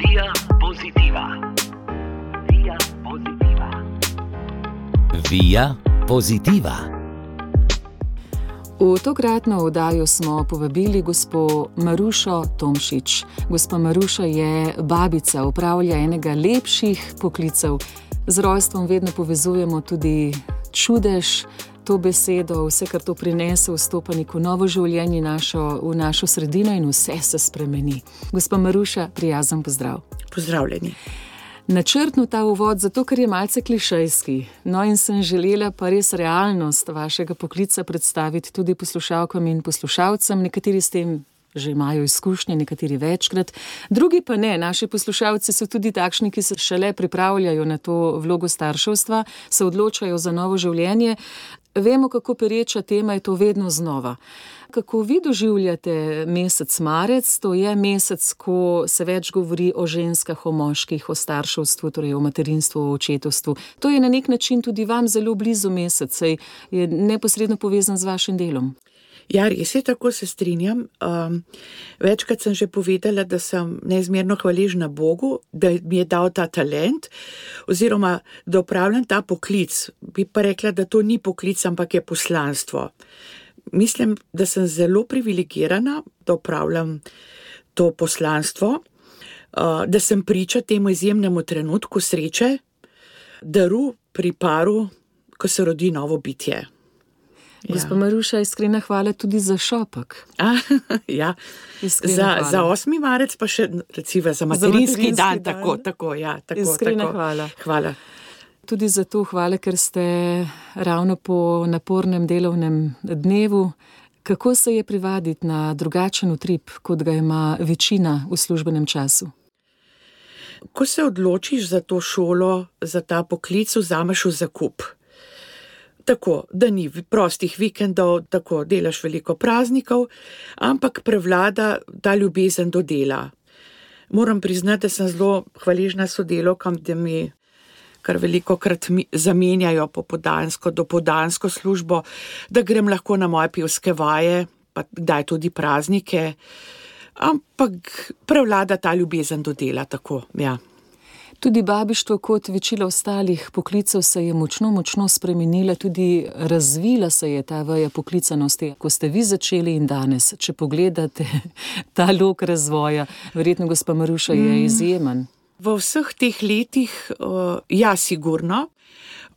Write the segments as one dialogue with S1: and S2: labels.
S1: Via pozitiva. Via pozitiva.
S2: Via pozitiva.
S3: V tokratno oddajo smo povabili gospo Marušo Tomšič. Gospa Maruša je babica, upravlja enega lepših poklicev. Z rojstvom vedno povezujemo tudi čudež, to besedo, vse, kar to prinese, vstopa neko novo življenje našo, v našo sredino in vse se spremeni. Gospa Maruša, prijazen pozdrav.
S4: Pozdravljeni.
S3: Načrtno ta uvod, zato ker je malce klišejski. No, in sem želela pa res realnost vašega poklica predstaviti tudi poslušalkam in poslušalcem. Nekateri s tem že imajo izkušnje, nekateri večkrat, drugi pa ne. Naši poslušalci so tudi takšni, ki se šele pripravljajo na to vlogo starševstva, se odločajo za novo življenje. Vemo, kako pereča tema je to vedno znova. Kako vi doživljate mesec marec, to je mesec, ko se več govori o ženskah, o moških, o starševstvu, torej o materinstvu, o očetovstvu. To je na nek način tudi vam zelo blizu mesec, saj je neposredno povezan z vašim delom.
S4: Ja, res je, tako se strinjam. Um, večkrat sem že povedala, da sem neizmerno hvaležna Bogu, da mi je dal ta talent, oziroma da upravljam ta poklic. Bi pa rekla, da to ni poklic, ampak je poslanstvo. Mislim, da sem zelo privilegirana, da upravljam to poslanstvo, uh, da sem priča temu izjemnemu trenutku sreče, daru pri paru, ko se rodi novo bitje.
S3: Gospa Maruša, iskrena hvala tudi za šopek.
S4: A, ja.
S3: Iskrena
S4: za,
S3: hvala.
S4: za 8. marec, pa še recimo za materinski,
S3: materinski
S4: dan,
S3: dan.
S4: tako, tako, ja, tako,
S3: Iskrena
S4: tako.
S3: hvala.
S4: Hvala.
S3: Tudi zato hvala, ker ste ravno po napornem delovnem dnevu. Kako se je privaditi na drugačen utrip, kot ga ima večina v službenem času?
S4: Ko se odločiš za to šolo, za ta poklic, vzameš v zakup. Tako, da ni prostih vikendov, tako delaš veliko praznikov, ampak prevlada ta ljubezen do dela. Moram priznati, da sem zelo hvaležna sodelovkam, da mi kar veliko krat zamenjajo popodansko, dopodansko službo, da grem lahko na moje pivske vaje, pa kdaj tudi praznike. Ampak prevlada ta ljubezen do dela, tako, ja.
S3: Tudi babištvo, kot večina ostalih poklicev, se je močno, močno spremenila, tudi razvila se je ta veja poklicanosti, ko ste vi začeli in danes. Če pogledate ta lok razvoja, verjetno gospa Maruša je izjemen.
S4: V vseh teh letih, ja, sigurno.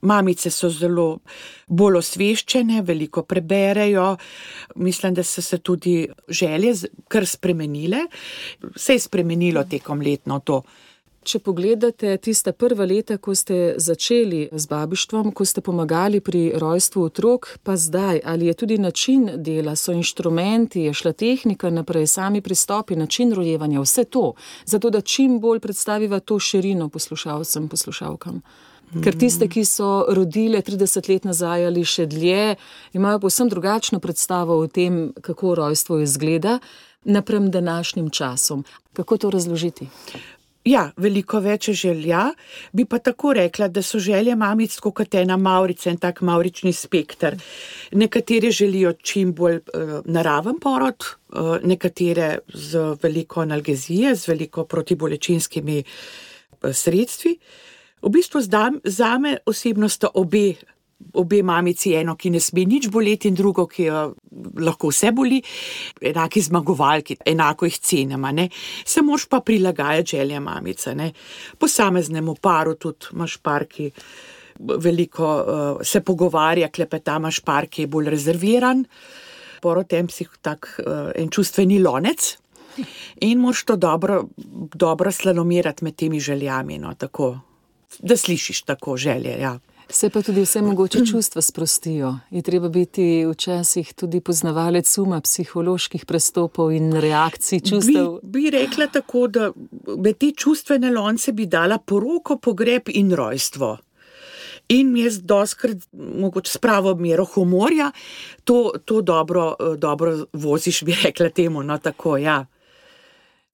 S4: Mamice so zelo bolj osveščene, veliko preberejo. Mislim, da so se tudi želje kar spremenile. Se je spremenilo tekom letno to.
S3: Če pogledate tiste prva leta, ko ste začeli z babištvom, ko ste pomagali pri rojstvu otrok, pa zdaj, ali je tudi način dela, so inštrumenti, je šla tehnika naprej, sami pristopi, način rojevanja, vse to, zato da čim bolj predstaviva to širino poslušalcem, poslušalkam. Ker tiste, ki so rodile 30 let nazaj ali še dlje, imajo povsem drugačno predstavo o tem, kako rojstvo izgleda, naprem današnjim časom. Kako to razložiti?
S4: Ja, veliko več želja, bi pa tako rekla, da so želje mamic kot ena maurica in tak maurični spektr. Nekatere želijo čim bolj uh, naraven porod, uh, nekatere z veliko analgezije, z veliko protibolečinskimi uh, sredstvi. V bistvu zdam, zame osebno sta obe. Obe mamici, eno, ki ne sme nič boleti, in drugo, ki jo lahko vse boli, enaki zmagovalki, enako jih cenimo. Se moš pa prilagajati želje mamice. Ne. Posameznemu paru tudi imaš par, ki veliko uh, se pogovarja, klepeta, imaš par, ki je bolj rezerviran, porotem si tak uh, en čustveni lonec. In moš to dobro, dobro slalomirati med temi željami, no, tako, da slišiš tako želje. Ja.
S3: Se pa tudi vse mogoče čustva sprostijo. Je treba biti včasih tudi poznavalec uma, psiholoških prestopov in reakcij čustev.
S4: Bi, bi rekla tako, da med te čustvene lonce bi dala poroko, pogreb in rojstvo. In jaz doskrat, mogoče s pravo mero humorja, to, to dobro, eh, dobro voziš, bi rekla temu. No, tako, ja.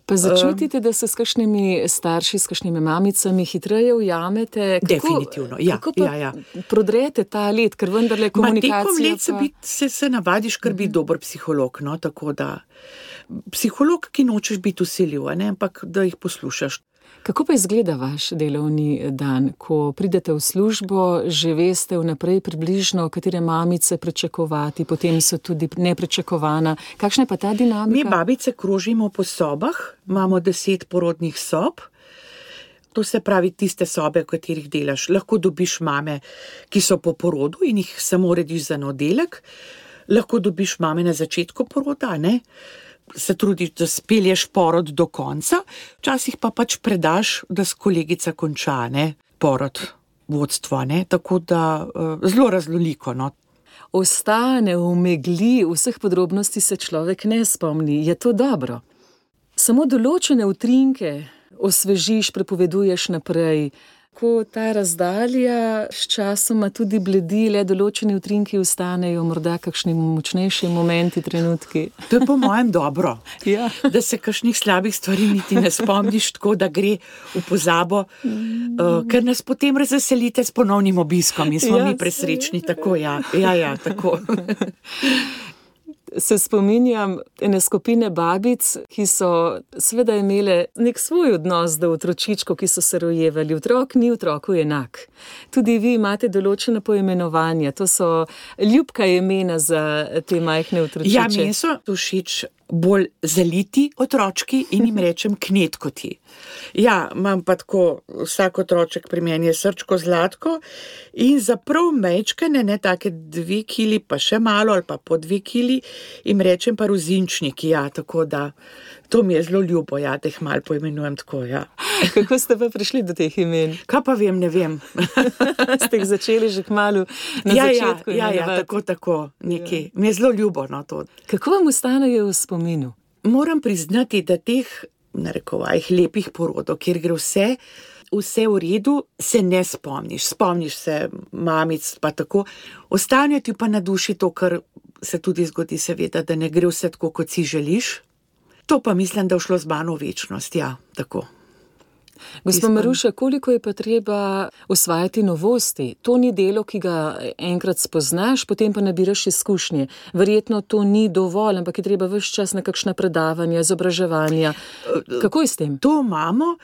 S3: Pa začutite, da se s kakšnimi starši, s kakšnimi mamicami hitreje ujamete?
S4: Definitivno, ja,
S3: Kako pa
S4: ja, ja.
S3: prodrete ta let, ker vendarle
S4: Ma,
S3: komunikacija.
S4: tekom let se,
S3: pa-
S4: bit, se, se navadiš, ker bi dober psiholog. No, tako da, psiholog, ki nočeš biti usiljiv, ampak da jih poslušaš.
S3: Kako pa izgleda vaš delovni dan, ko pridete v službo, že veste vnaprej približno, katere mamice pričakovati, potem so tudi nepričakovana. Kakšna je pa ta dinamika?
S4: Mi babice krožimo po sobah, imamo deset porodnih sob. To se pravi tiste sobe, v katerih delaš. Lahko dobiš mame, ki so po porodu in jih samo urediš za oddelek, lahko dobiš mame na začetku poroda, ne? Se trudiš, da spelješ porod do konca, včasih pa pač predaš, da s kolegica konča ne? porod, vodstvo. Ne? Tako da uh, zelo raznoliko. No?
S3: Ostane v megli, vseh podrobnosti se človek ne spomni. Je to dobro? Samo določene utrinke osvežiš, prepoveduješ naprej. Ko ta razdalja s časoma tudi bledi, le določeni utrinki ostanejo, morda kakšni močnejši momenti, trenutki.
S4: To je po mojem dobro.
S3: Ja.
S4: Da se kakšnih slabih stvari niti ne spomniš, tako da gre v pozabo, uh, ker nas potem razveselite s ponovnim obiskom in smo
S3: Ja,
S4: mi presrečni. Tako, ja, ja, ja, tako.
S3: Se spominjam ene skupine babic, ki so seveda imele nek svoj odnos do otročičkov, ki so se rojevali. Otrok ni otroku enak. Tudi vi imate določene poimenovanja, to so ljubka imena za te majhne otročiče.
S4: Ja, meni so všeč bolj zaliti otročki in jim rečem knetkoti. Ja, imam pa tako, vsak otroček pri meni je srčko zlatko in za prav mečkane, ne take dve kili, pa še malo ali pa po dve kili, jim rečem pa rozinčniki. Ja, tako da to mi je zelo ljubo, ja, da jih mal poimenujem tako. Ja.
S3: Kako ste pa prišli do teh imen?
S4: Kaj pa vem, ne vem.
S3: ste jih začeli že kmalo na
S4: ja, ja,
S3: začetku?
S4: ja, ja,
S3: imenovati?
S4: tako, tako, nekaj. Ja. Mi je zelo ljubo na to.
S3: Kako vam ostanejo v spominu?
S4: Moram priznati, da teh, na rekovajih, lepih porodov, kjer gre vse, vse v redu, se ne spomniš. Spomniš se mamic, pa tako. Ostane ti pa na duši to, kar se tudi zgodi, seveda, da ne gre vse tako, kot si želiš. To pa mislim, da je šlo z mano v večnost, ja, tako.
S3: Gospod Maruša, koliko je pa treba usvajati novosti? To ni delo, ki ga enkrat spoznaš, potem pa nabiraš izkušnje. Verjetno to ni dovolj, ampak je treba vse čas na kakšna predavanja, izobraževanja. Kako je s tem?
S4: To imamo.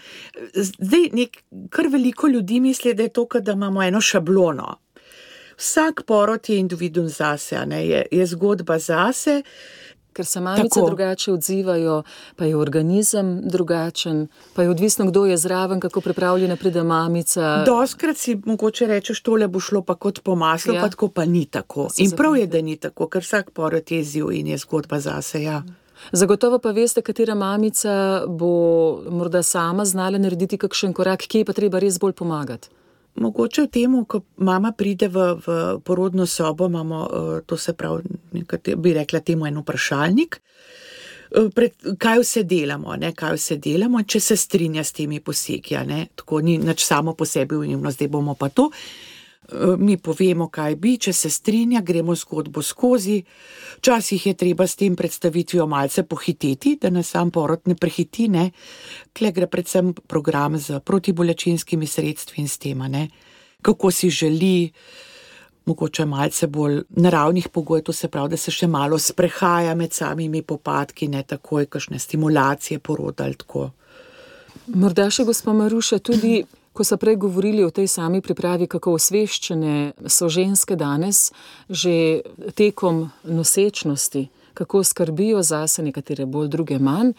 S4: Zdaj, nek, kar veliko ljudi misli, da je to, da imamo eno šablono. Vsak porod je individuum zase, ne, je, je zgodba zase.
S3: Ker se mamice
S4: Tako.
S3: drugače odzivajo, pa je organizem drugačen, pa je odvisno, kdo je zraven, kako pripravljena pride mamica.
S4: Doskrat si mogoče rečeš, tole bo šlo pa kot po maslu,
S3: Ja.
S4: pa tako pa ni tako.
S3: Se
S4: In prav je, da ni tako, ker vsak porod je izziv in je zgodba zase. Ja.
S3: Zagotovo pa veste, katera mamica bo morda sama znala narediti kakšen korak, kje je pa treba res bolj pomagati.
S4: Mogoče v tem, ko mama pride v, v porodno sobo, imamo, eh, to se pravi, nekate- bi rekla temu en vprašalnik. eh, Pred, kaj vse delamo, ne, kaj vse delamo, če se strinja s temi posegi. Tako ni nič samo po sebi umevno, zdaj bomo pa to. Eh, Mi povemo, kaj bi, če se strinja, gremo zgodbo skozi. Včasih je treba s tem predstavitvijo malce pohiteti, da nas sam porod ne prehiti. Ne. Kle gre predvsem program z protibolečinskimi sredstvi in s tem, ne. kako si želi, mogoče malce bolj naravnih pogojev, to se pravi, da se še malo sprehaja med samimi popadki, ne takoj, kakšne stimulacije poroda ali tako.
S3: Morda še gospod Maruša, tudi ko so prej govorili o tej sami pripravi, kako osveščene so ženske danes, že tekom nosečnosti, kako skrbijo zase, nekatere bolj, druge manj.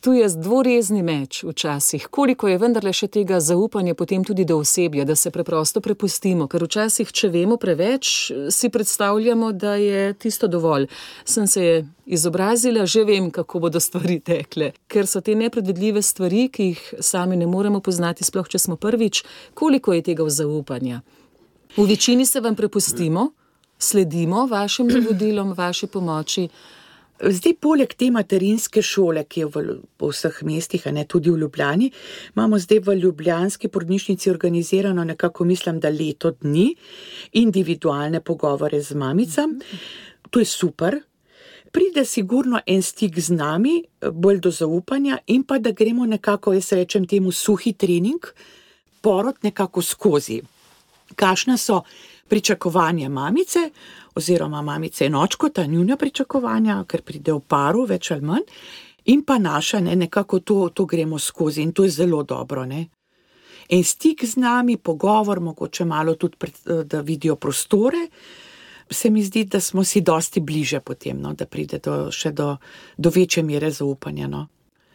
S3: Tu je dvorezni meč včasih, koliko je vendarle še tega zaupanja potem tudi do osebja, da se preprosto prepustimo, ker včasih, če vemo preveč, si predstavljamo, da je tisto dovolj. Sem se izobrazila, že vem, kako bodo stvari tekle, ker so te nepredvidljive stvari, ki jih sami ne moremo poznati, sploh če smo prvič, koliko je tega zaupanja. V večini se vam prepustimo, sledimo vašim navodilom, vaši pomoči.
S4: Zdaj, poleg te materinske šole, ki je v, po vseh mestih, ne tudi v Ljubljani, imamo zdaj v Ljubljanski porodnišnici organizirano nekako, mislim, da leto dni individualne pogovore z mamicami. To je super. Pride sigurno en stik z nami, bolj do zaupanja, in pa da gremo nekako, jaz rečem temu, suhi trening, porod nekako skozi. Kakšna so pričakovanja mamice, oziroma mamice in očko, ta njuna pričakovanja, ker pride v paru, več ali manj, In pa naša, ne, nekako to, to gremo skozi in to je zelo dobro. Ne. En stik z nami, pogovor, mogoče malo tudi, pred, da vidijo prostore, se mi zdi, da smo si dosti bliže potem, no, da pride do, še do, do večje mere zaupanja. No.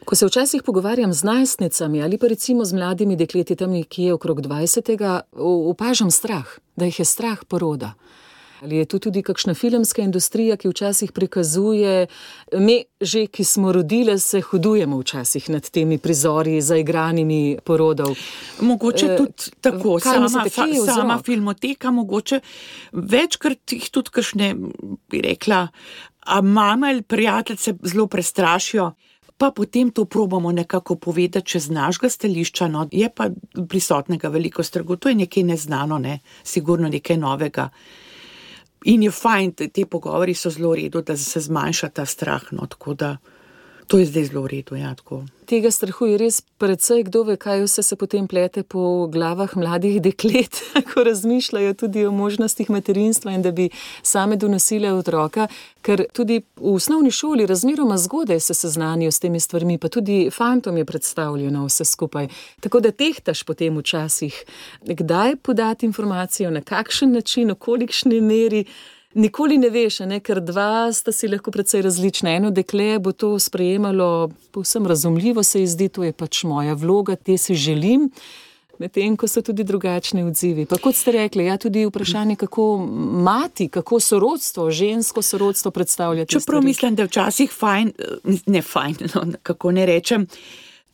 S3: Ko se včasih pogovarjam z najstnicami ali pa recimo z mladimi dekleti tam nekje okrog 20. opažam strah, da jih je strah poroda. Ali je tu tudi kakšna filmska industrija, ki včasih prikazuje, mi že, ki smo rodile, se hudujemo včasih nad temi prizori zaigranimi porodov.
S4: Mogoče
S3: Eh,
S4: tudi tako,
S3: kaj
S4: sama, fa, sama filmoteka, mogoče večkrat jih tudi kakšne, bi rekla, a mame ali prijateljice zelo prestrašijo. Pa potem to probamo nekako povedati čez našega stališča. No. Je pa prisotnega veliko strahu, to je nekaj neznano, ne? sigurno nekaj novega. In je fajn, te, te pogovori so zelo v redu, da se zmanjša ta strah. No, tako da to je zdaj zelo v redu. Ja, tako.
S3: Tega strahu je res precej, kdo ve, kaj vse se potem plete po glavah mladih deklet, ko razmišljajo tudi o možnostih materinstva in da bi same donosile otroka, ker tudi v osnovni šoli razmeroma zgodaj se seznanijo s temi stvarmi, pa tudi fantom je predstavljeno vse skupaj. Tako da tehtaš potem včasih, kdaj podati informacijo, na kakšen način, v kolikšni meri. Nikoli ne veš, ne, ker dva sta si lahko precej različna. Eno dekle bo to sprejemalo povsem razumljivo, se ji zdi, to je pač moja vloga, te si želim. Medtem ko so tudi drugačni odzivi. Pa kot ste rekli, ja, tudi vprašanje, kako mati, kako sorodstvo, žensko sorodstvo predstavljati.
S4: Čeprav mislim, da je včasih fajn, eh, ne fajn, no, kako ne rečem.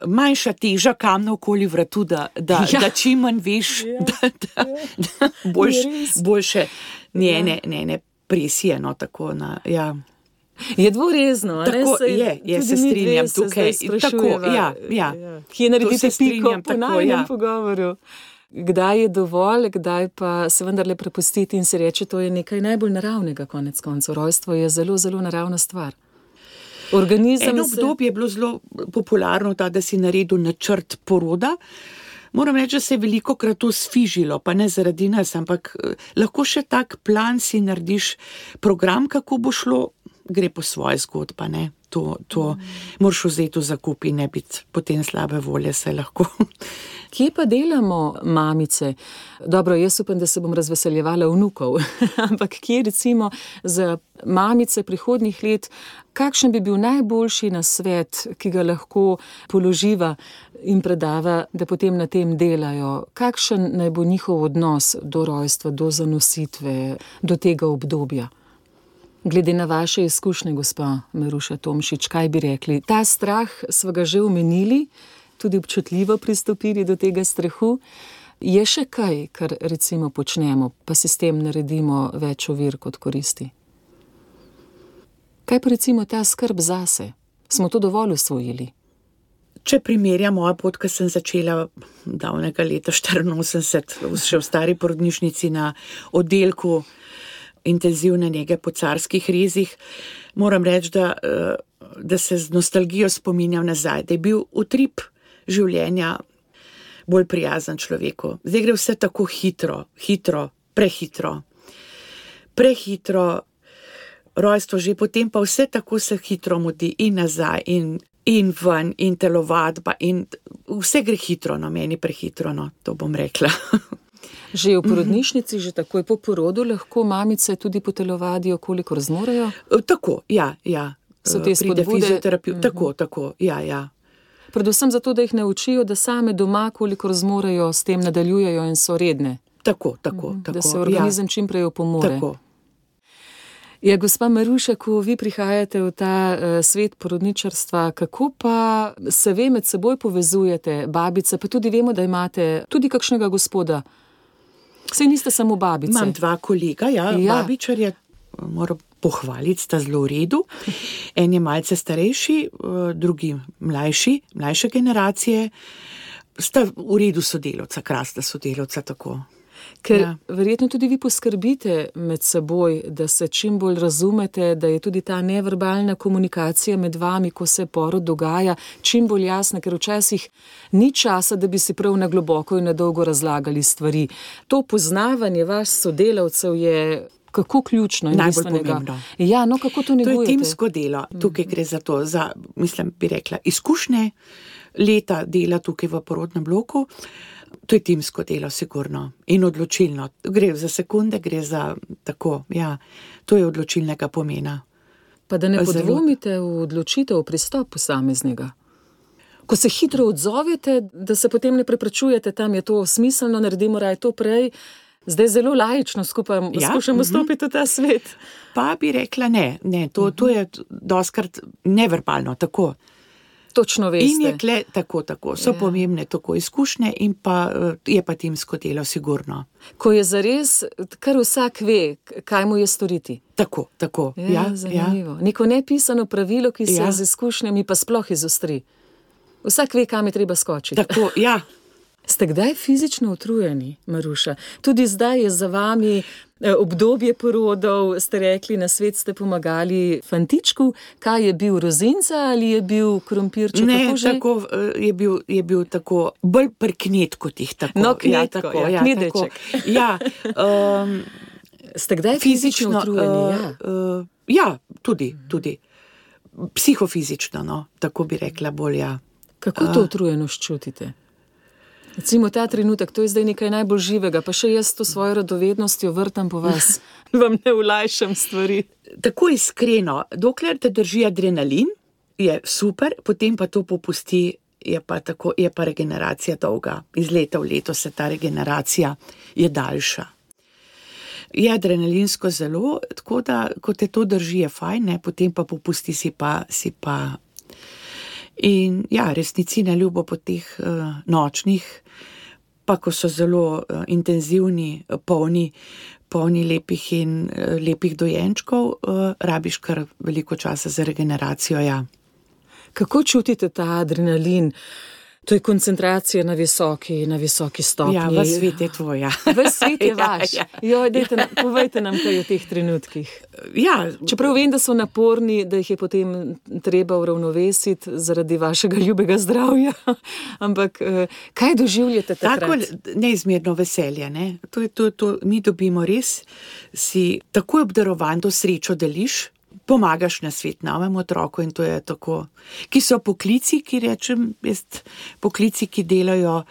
S4: Manjša teža kamna okoli vratu, da, da,
S3: Ja.
S4: ja. da čim manj veš,
S3: Ja,
S4: ja. da, da, da boljš,
S3: Je res.
S4: boljše ne,
S3: Ja.
S4: ja. ne, ne, ne presije. No, tako, na, ja.
S3: Je dvorezno?
S4: Tako
S3: Saj
S4: je, je, se strinjam
S3: se
S4: tukaj.
S3: zdaj
S4: Tako,
S3: sprašujeva,
S4: ja, ja.
S3: Kje naredite
S4: se
S3: piko po najnem
S4: ja.
S3: pogovoru? Kdaj je dovolj, kdaj pa se vendarle prepustiti in si reči, to je nekaj najbolj naravnega, konec koncev. Rojstvo je zelo, zelo naravna stvar. Organizem
S4: Eno
S3: se-
S4: obdobje je bilo zelo popularno, ta, da si naredil načrt poroda. Moram reči, da se je veliko krat to sfižilo, pa ne zaradi nas, ampak eh, lahko še tak plan si narediš, program, kako bo šlo, gre po svoje zgodba. Ne? To, to moraš vzeti v zakup in ne biti potem slabe volje, se lahko.
S3: Kje pa delamo mamice? Dobro, jaz upam, da se bom razveseljevala vnukov, ampak kje recimo za mamice prihodnjih let, kakšen bi bil najboljši nasvet, ki ga lahko položiva in predava, da potem na tem delajo? Kakšen naj bo njihov odnos do rojstva, do zanositve, do tega obdobja? Glede na vaše izkušnje, gospa Meruša Tomšič, kaj bi rekli? Ta strah smo ga že omenili, tudi občutljivo pristopili do tega strahu. Je še kaj, kar recimo počnemo, pa si s tem naredimo več ovir kot koristi? Kaj pa recimo ta skrb zase? Smo to dovolj usvojili?
S4: Če primerjam mojo pot, ki sem začela davnega leta 84, še v stari porodnišnici na oddelku intenzivne nege po carskih rezih, moram reči, da, eh, da se z nostalgijo spominjam nazaj, da je bil utrip življenja bolj prijazen človeku. Zdaj gre vse tako hitro, hitro, prehitro. Prehitro, rojstvo že potem pa vse tako se hitro mudi in nazaj in, in ven in telovadba in vse gre hitro, no meni prehitro, no to bom rekla.
S3: Že v porodnišnici, že takoj po porodu, lahko mamice tudi potelovadijo, kolikor zmorejo.
S4: tako, ja, ja.
S3: So te
S4: Pride
S3: spodbude?
S4: fizioterapevt, tako, tako, ja, ja.
S3: Predvsem zato, da jih naučijo, da same doma, kolikor zmorejo, s tem nadaljujejo in so redne,
S4: Tako, tako, tako.
S3: da se organizem čim prej
S4: ja,
S3: opomore.
S4: tako.
S3: Ja, gospa Maruša, ko vi prihajate v ta uh, svet porodničarstva, kako pa se ve med seboj povezujete, babice, pa tudi vemo, da imate tudi kakšnega gospoda. Sej niste samo babice.
S4: Imam dva kolega, ja,
S3: Ja.
S4: ja. babičarja, moram pohvaliti, sta zelo v redu. En je malce starejši, eh, drugi mlajši, mlajše generacije. Sta v redu sodelovca, krasna sodelovca, tako.
S3: Ker ja. Verjetno tudi vi poskrbite med seboj, da se čim bolj razumete, da je tudi ta neverbalna komunikacija med vami, ko se porod dogaja, čim bolj jasna, ker včasih ni časa, da bi si prav na globoko in na dolgo razlagali stvari. To poznavanje vaš sodelavcev je Kako ključno in
S4: Najbolj pomembno.
S3: Ja, no kako to
S4: To je timsko delo, tukaj gre za to, za, mislim, bi rekla, izkušnje leta dela tukaj v porodnem bloku. To je timsko delo, sigurno in odločilno. Gre za sekunde, gre za tako. Ja, to je odločilnega pomena.
S3: Pa da ne
S4: Zelo.
S3: podvomite v odločitev, v pristop posameznega. Ko se hitro odzovete, da se potem ne preprečujete, tam je to smiselno, naredimo raje to prej. Zdaj zelo lajično skupaj ja? Skušamo
S4: mhm.
S3: stopiti v ta svet.
S4: Pa bi rekla ne, ne to, to je doskrat neverbalno, tako.
S3: Točno veste.
S4: In je kle tako, tako. So
S3: Ja.
S4: ja. pomembne tako izkušnje in pa eh, je pa timsko delo, sigurno.
S3: Ko je zares, kar vsak ve, kaj mu je storiti.
S4: Tako, tako.
S3: Ja,
S4: Ja, ja.
S3: zanimivo. Neko nepisano pravilo, ki se ja.
S4: Ja.
S3: z izkušnjami pa sploh izostri. Vsak ve, kam je treba skočiti.
S4: Tako, ja.
S3: Ste kdaj fizično utrujeni, Maruša? Tudi zdaj je za vami eh, obdobje porodov, ste rekli, na svet ste pomagali fantičku. Kaj je bil rozinca ali je bil krompirček?
S4: Ne,
S3: Kako že?
S4: tako eh, je bil, je bil tako bolj prknet kot jih tako.
S3: No,
S4: ja,
S3: knetko,
S4: tako,
S3: ja,
S4: ja, tako. Ja, um,
S3: Ste kdaj fizično,
S4: fizično,
S3: utrujeni?
S4: uh,
S3: ja.
S4: uh, ja, tudi, tudi. Psihofizično, no, tako bi rekla bolj. Ja.
S3: Kako to utrujenost čutite? Recimo ta trenutek, to je zdaj nekaj najbolj živega, pa še jaz to svojo radovednostjo vrtam po vas, vam ne ulajšam stvari.
S4: Tako iskreno, dokler te drži adrenalin, je super, potem pa to popusti. Je pa, tako, je pa regeneracija dolga. Iz leta v leto se ta regeneracija je daljša. Je adrenalinsko zelo, tako da, ko te to drži, je fajn, ne? potem pa popusti si pa. Si pa. In ja, resnici na ljubo po teh uh, nočnih, pa ko so zelo uh, intenzivni, uh, polni, polni lepih in uh, lepih dojenčkov, uh, rabiš kar veliko časa za regeneracijo. Ja.
S3: Kako čutite ta adrenalin? To je koncentracija na visoki, na visoki stopnji.
S4: Ja, v svet je tvoj. Ja.
S3: V svet je
S4: Ja,
S3: vaš.
S4: ja.
S3: Jo, dejte, nam- povejte nam kaj o teh trenutkih.
S4: Ja,
S3: Čeprav vem, da so naporni, da jih je potem treba uravnovesiti zaradi vašega ljubega zdravja. Ampak eh, kaj doživljate
S4: Tako
S3: takrat?
S4: neizmerno veselje. Ne? To je to, to, mi dobimo res, si tako obdarovan, to srečo deliš, pomagaš na svet novemu otroku in to je tako. Ki so poklici, ki rečem, jaz, poklici, ki delajo,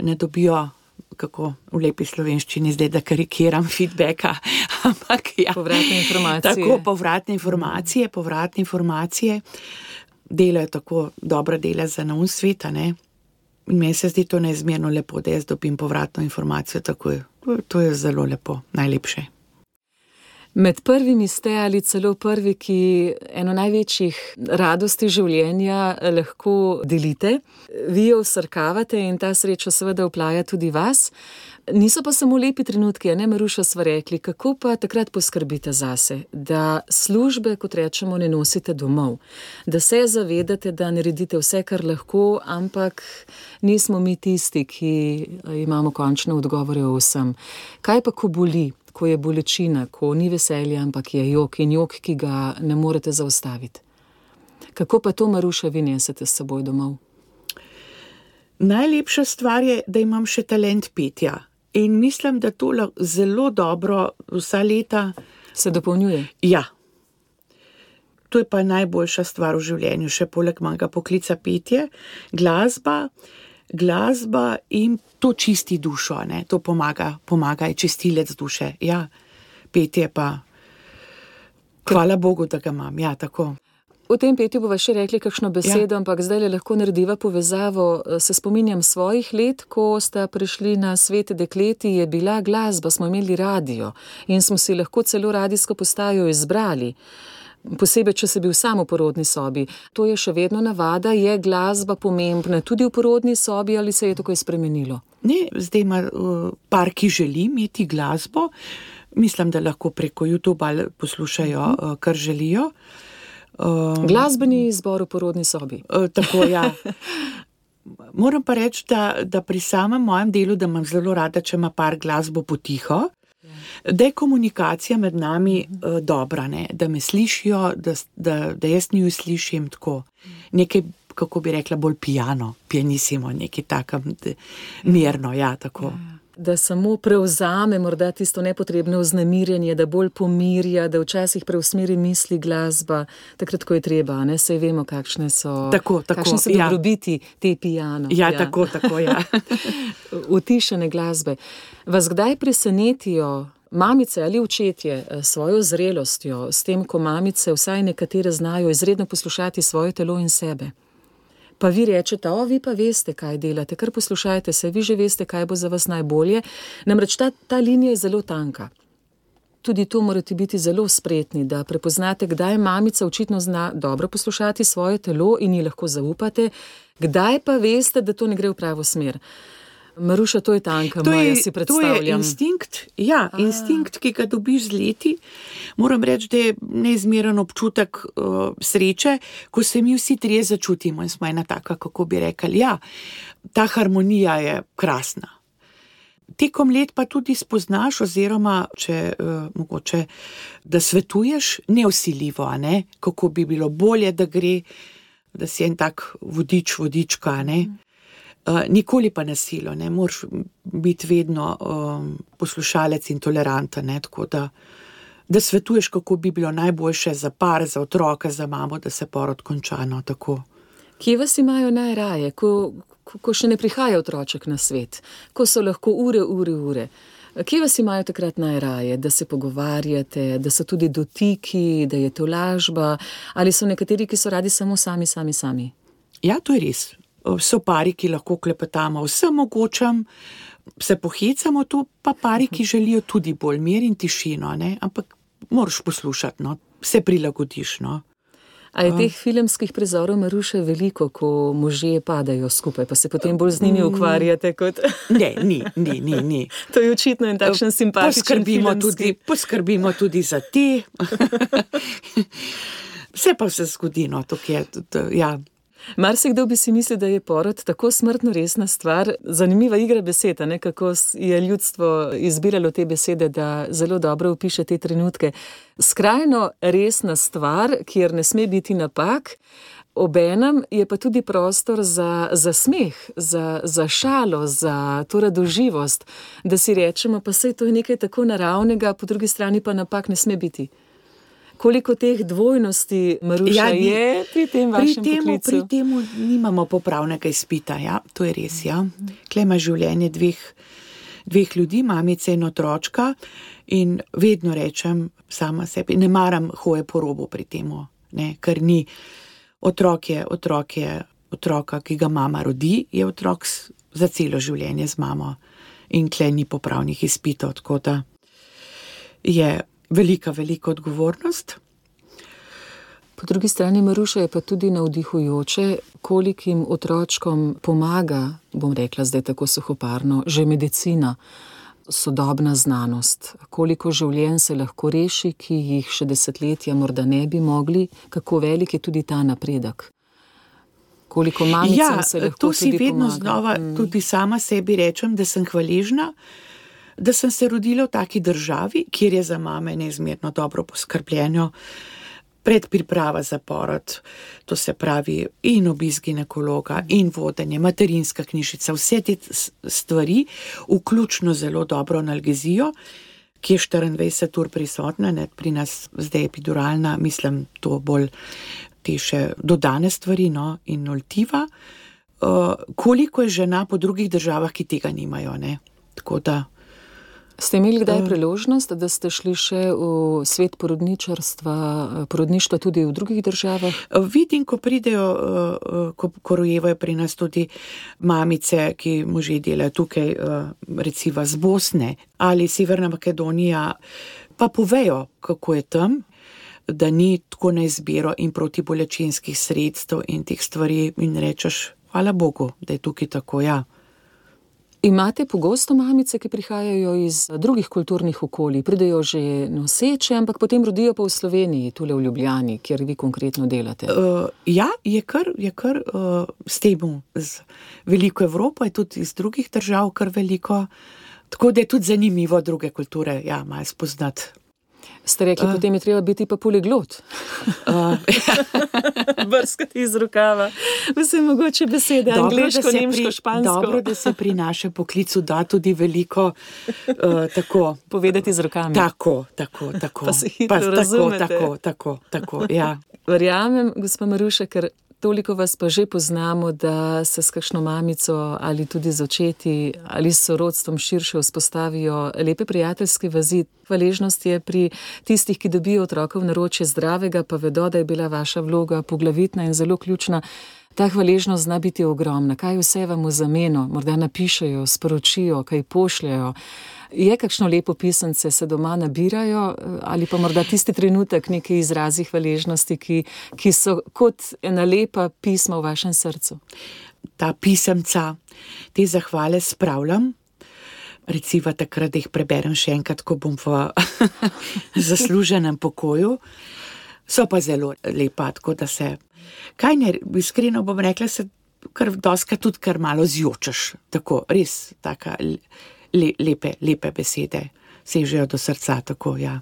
S4: ne dobijo. Kako v lepi slovenščini zdaj, da karikiram feedbacka. Ampak, ja,
S3: Povratne informacije.
S4: Tako povratne informacije, povratne informacije delajo tako dobra dela za naum sveta. Ne? In meni se zdi to neizmerno lepo, da jaz dobim povratno informacijo takoj. To, to je zelo lepo, najlepše.
S3: Med prvimi ste ali celo prvi, ki eno največjih radosti življenja lahko delite. Vi jo usrkavate in ta sreča seveda vplaja tudi vas. Niso pa samo lepi trenutki, ne Maruša sva rekli, kako pa takrat poskrbite zase, da službe, kot rečemo, ne nosite domov, da se zavedate, da naredite vse, kar lahko, ampak nismo mi tisti, ki imamo končne odgovore o vsem. Kaj pa, ko boli? Ko je bolečina, ko ni veselja, ampak je jok in jok, ki ga ne morete zaustaviti. Kako pa to, Maruša, vi nesete s seboj domov?
S4: Najlepša stvar je, da imam še talent petja. In mislim, da to zelo dobro vsa leta.
S3: Se dopolnjuje?
S4: Ja. To je pa najboljša stvar v življenju, še poleg mojega poklica petje, glasba, glasba in to čisti dušo, ne? to pomaga, pomaga je čistilec duše. Ja, petje pa. Hvala Bogu, da ga imam. Ja, tako.
S3: O tem petju bova še rekli kakšno besedo, ja. ampak zdaj le lahko narediva povezavo. Se spominjam svojih let, ko sta prišli na svet dekleti, je bila glasba, smo imeli radio in smo si lahko celo radijsko postajo izbrali. Posebej, če si bil samo v porodni sobi. To je še vedno navada, je glasba pomembna tudi v porodni sobi ali se je tako spremenilo?
S4: Ne, zdaj ima uh, par, ki želi imeti glasbo. Mislim, da lahko preko YouTube poslušajo, uh, kar želijo.
S3: Um, Glasbeni izbor v porodni sobi.
S4: Tako, ja. Moram pa reči, da, da pri samem mojem delu, da imam zelo rada, če ima par glasbo potiho, da je komunikacija med nami uh, dobra, ne? da me slišijo, da, da, da jaz njo slišim tako. Nekaj, kako bi rekla, bolj pijano, pianissimo, nekaj tako mirno. Ja, tako.
S3: da samo prevzame morda tisto nepotrebno vznemirjenje, da bolj pomirja, da včasih preusmeri misli glasba, takrat, ko je treba. Ne sej vemo, kakšne so,
S4: Tako, tako,
S3: kakšne so
S4: ja.
S3: dobrobiti te pijano.
S4: Ja, tako, tako, ja.
S3: Utišene glasbe. Vas kdaj presenetijo mamice ali očetje eh, s svojo zrelostjo, s tem, ko mamice, vsaj nekatere, znajo izredno poslušati svoje telo in sebe? Pa vi rečete, o, vi pa veste, kaj delate, kar poslušajte se, vi že veste, kaj bo za vas najbolje. Namreč ta, ta linija je zelo tanka. Tudi tu morate biti zelo spretni, da prepoznate, kdaj mamica očitno zna dobro poslušati svoje telo in ji lahko zaupate, kdaj pa veste, da to ne gre v pravo smer. Maruša, to je tanka,
S4: To je,
S3: si
S4: to je
S3: predstavljam.
S4: instinkt, ja, instinkt, ki ga dobiš z leti. Moram reči, da je neizmeren občutek uh, sreče, ko se mi vsi trije začutimo in smo ena taka, kako bi rekli. Ja, ta harmonija je krasna. Tekom let pa tudi spoznaš, oziroma če uh, mogoče, da svetuješ neusiljivo, a ne, kako bi bilo bolje, da gre, da si en tak vodič, vodička. a Ne. Uh, nikoli pa nasilo, ne moreš biti vedno um, poslušalec in toleranten. Ne, tako da, da svetuješ, kako bi bilo najboljše za par, za otroka, za mamo, da se porod konča. No, tako.
S3: Kje vas imajo najraje, ko, ko, ko še ne prihaja otroček na svet, ko so lahko ure, ure, ure? Kje vas imajo takrat najraje, da se pogovarjate, da so tudi dotiki, da je to lažba, ali so nekateri, ki so radi samo sami, sami, sami?
S4: Ja, to je res. So pari, ki lahko klepetamo vsem mogočem, se pohecamo, tu pa pari, ki želijo tudi bolj mir in tišino, ne? ampak moraš poslušati, no? se prilagodiš. No?
S3: A je teh filmskih prizorov Maruše veliko, ko možje padajo skupaj, pa se potem bolj z njimi ukvarjate kot.
S4: Ne, ni, ni, ni. ni.
S3: To je očitno en takšen simpatičen
S4: Poskrbimo
S3: filmski.
S4: tudi, poskrbimo tudi za te. Vse pa se zgodi, no, tukaj je. tudi, Ja.
S3: Marsikdo bi si mislil, da je porod tako smrtno resna stvar. Zanimiva igra besed, a ne kako je ljudstvo izbiralo te besede, da zelo dobro opiše te trenutke. Skrajno resna stvar, kjer ne sme biti napak. Obenem je pa tudi prostor za, za smeh, za, za šalo, za to radoživost, da si rečemo, pa sej to je nekaj tako naravnega, po drugi strani pa napak ne sme biti. Koliko teh dvojnosti, Maruša, ja, je pri tem
S4: pri
S3: vašem
S4: temu,
S3: poklicu?
S4: pri temu nimamo popravnega izpita. Ja, to je res. Ja. Klej ima življenje dveh, dveh ljudi, mamice in otročka. In vedno rečem sama sebi, ne maram hoje po robu pri tem, ker ni otrok je, otrok je otroka, ki ga mama rodi, je otrok za celo življenje z mamo. In klej ni popravnih izpitov, tako da je velika, velika odgovornost.
S3: Po drugi strani Maruša je pa tudi navdihujoče, kolikim otročkom pomaga, bom rekla zdaj tako suhoparno, že medicina, sodobna znanost, koliko življenj se lahko reši, ki jih še desetletja morda ne bi mogli, kako velik je tudi ta napredek. Koliko mamicam
S4: Ja,
S3: se lahko
S4: to si vedno
S3: pomaga.
S4: znova, mm. tudi sama sebi rečem, da sem hvaležna, da sem se rodila v taki državi, kjer je za mame neizmerno dobro poskrbljeno. Predpriprava za porod, to se pravi, in obisk ginekologa, in vodenje, materinska knjižica, vse te stvari, vključno zelo dobro analgezijo, ki je 24 ur prisotna, ne, pri nas zdaj je epiduralna, mislim, to bolj te še dodane stvari no, in oltiva. Uh, koliko je žena po drugih državah, ki tega nimajo. Ne? Tako da
S3: Ste imeli kdaj priložnost, da ste šli še v svet porodničarstva, porodništva tudi v drugih državah?
S4: vidim, ko pridejo, uh, uh, ko, ko rojevajo pri nas tudi mamice, ki možje delajo tukaj, recimo z Bosne ali Severna Makedonija, pa povejo, kako je tam. Da ni tako na izbiro in protibolečinskih sredstev in teh stvari, in rečeš, hvala Bogu, da je tukaj tako. Ja.
S3: Imate pogosto mamice, ki prihajajo iz drugih kulturnih okolij, pridejo že noseče, ampak potem rodijo pa v Sloveniji, tule v Ljubljani, kjer vi konkretno delate.
S4: Uh, ja, je kar, je kar uh, s tem, z veliko Evropo, je tudi iz drugih držav, kar veliko. Tako da je tudi zanimivo druge kulture, ja, malo spoznati.
S3: Ste rekli, uh, potem je treba biti pa poliglot. Uh, Brskati iz rokava. Vse mogoče besede, dobro, angliško, nemško, pri, špansko.
S4: Dobro, da se pri našem poklicu da tudi veliko uh, tako.
S3: Povedati z rokami.
S4: Tako, tako, tako.
S3: Pa se hitro pa,
S4: tako, tako, tako, tako, ja.
S3: Verjamem, gospod Maruša, ker toliko vas pa že poznamo, da se s kakšno mamico ali tudi z očeti ali s sorodstvom širše vzpostavijo lepe prijateljske vezi. Hvaležnost je pri tistih, ki dobijo otroka v naročje zdravega, pa vedo, da je bila vaša vloga poglavitna in zelo ključna. Ta hvaležnost zna biti ogromna. Kaj vse vam v zameno, morda napišajo, sporočijo, kaj pošljajo. Je kakšno lepo pisance, se doma nabirajo, ali pa morda tisti trenutek neki izrazi hvaležnosti, ki, ki so kot ena lepa pisma v vašem srcu?
S4: Ta pisemca, te zahvale spravljam. Recimo takrat, da jih preberem še enkrat, ko bom v zasluženem pokoju. So pa zelo lepa, tako da se. Kaj ne, iskreno bom rekla, se kar doska tudi kar malo zjočeš. Tako, res, taka le, lepe, lepe besede, sežejo do srca. Tako, ja.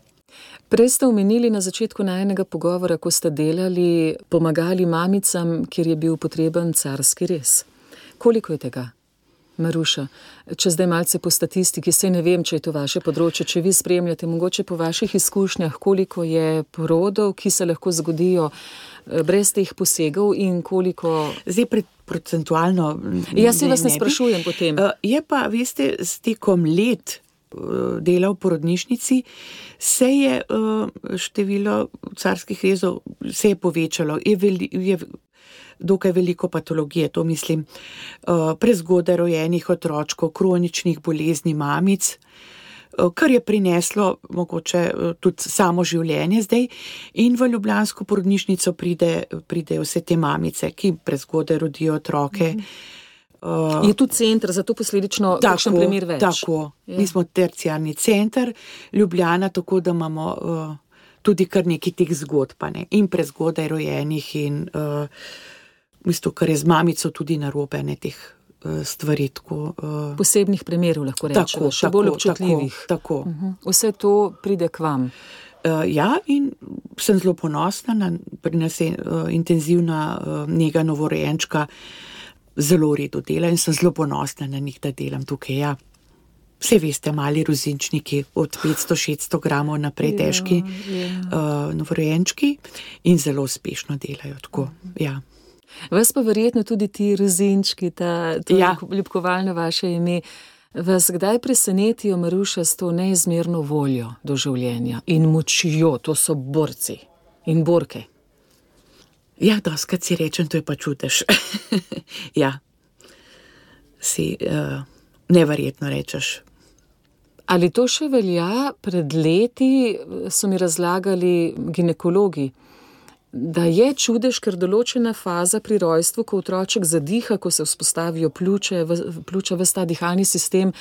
S3: Prej ste omenili na začetku najnega pogovora, ko ste delali, pomagali mamicam, kjer je bil potreben carski res. Koliko je tega? Maruša, če zdaj malce po statistiki, se ne vem, če je to vaše področje, če vi spremljate, mogoče po vaših izkušnjah, koliko je porodov, ki se lahko zgodijo eh, brez teh posegov in koliko.
S4: Zdaj, pred procentualno.
S3: Jaz se vas ne sprašujem potem.
S4: Eh, je pa, veste, s tekom let. Eh, dela v porodnišnici, se je število carskih rezov se je povečalo. Je, veli, je dokaj veliko patologije, to mislim, eh, prezgodaj rojenih otročkov, kroničnih bolezni mamic, eh, kar je prineslo mogoče eh, tudi samo življenje zdaj. In v Ljubljansko porodnišnico pride, pride vse te mamice, ki prezgodaj rodijo otroke.
S3: Uh, je tu center, zato posledično takšen primer več.
S4: Tako, ja. mi smo terciarni center, Ljubljana, tako da imamo uh, tudi kar nekaj teh zgodb, ne? in prezgodaj rojenih in uh, bistvu, kar je z mamico tudi narobe, ne teh uh, stvari. Tako,
S3: uh, Posebnih primerov lahko rečemo, še tako, bolj občutljivih.
S4: Tako, tako. Uh
S3: -huh. Vse to pride k vam.
S4: Uh, ja, in sem zelo ponosna, pri nas je uh, intenzivna uh, njega novorojenčka, zelo redo dela in sem zelo ponosna na njih, da delam tukaj. Ja. Vse veste, mali rozinčniki od 500-600 gramov naprej, ja, težki ja. uh, novorojenčki in zelo uspešno delajo. Tako, uh -huh. ja.
S3: Vas pa verjetno tudi ti rezinčki, ta ja. ljubkovalno vaše ime. Vas kdaj presenetijo, Maruša, s to neizmerno voljo do življenja in močjo, to so borci in borke?
S4: Ja, doskrat si rečem, to je pa čutiš. ja, si uh, neverjetno rečeš.
S3: Ali to še velja? Pred leti so mi razlagali ginekologi da je čudež, ker določena faza pri rojstvu, ko otroček zadiha, ko se vzpostavijo pljuče, pljuča v ta dihalni sistem,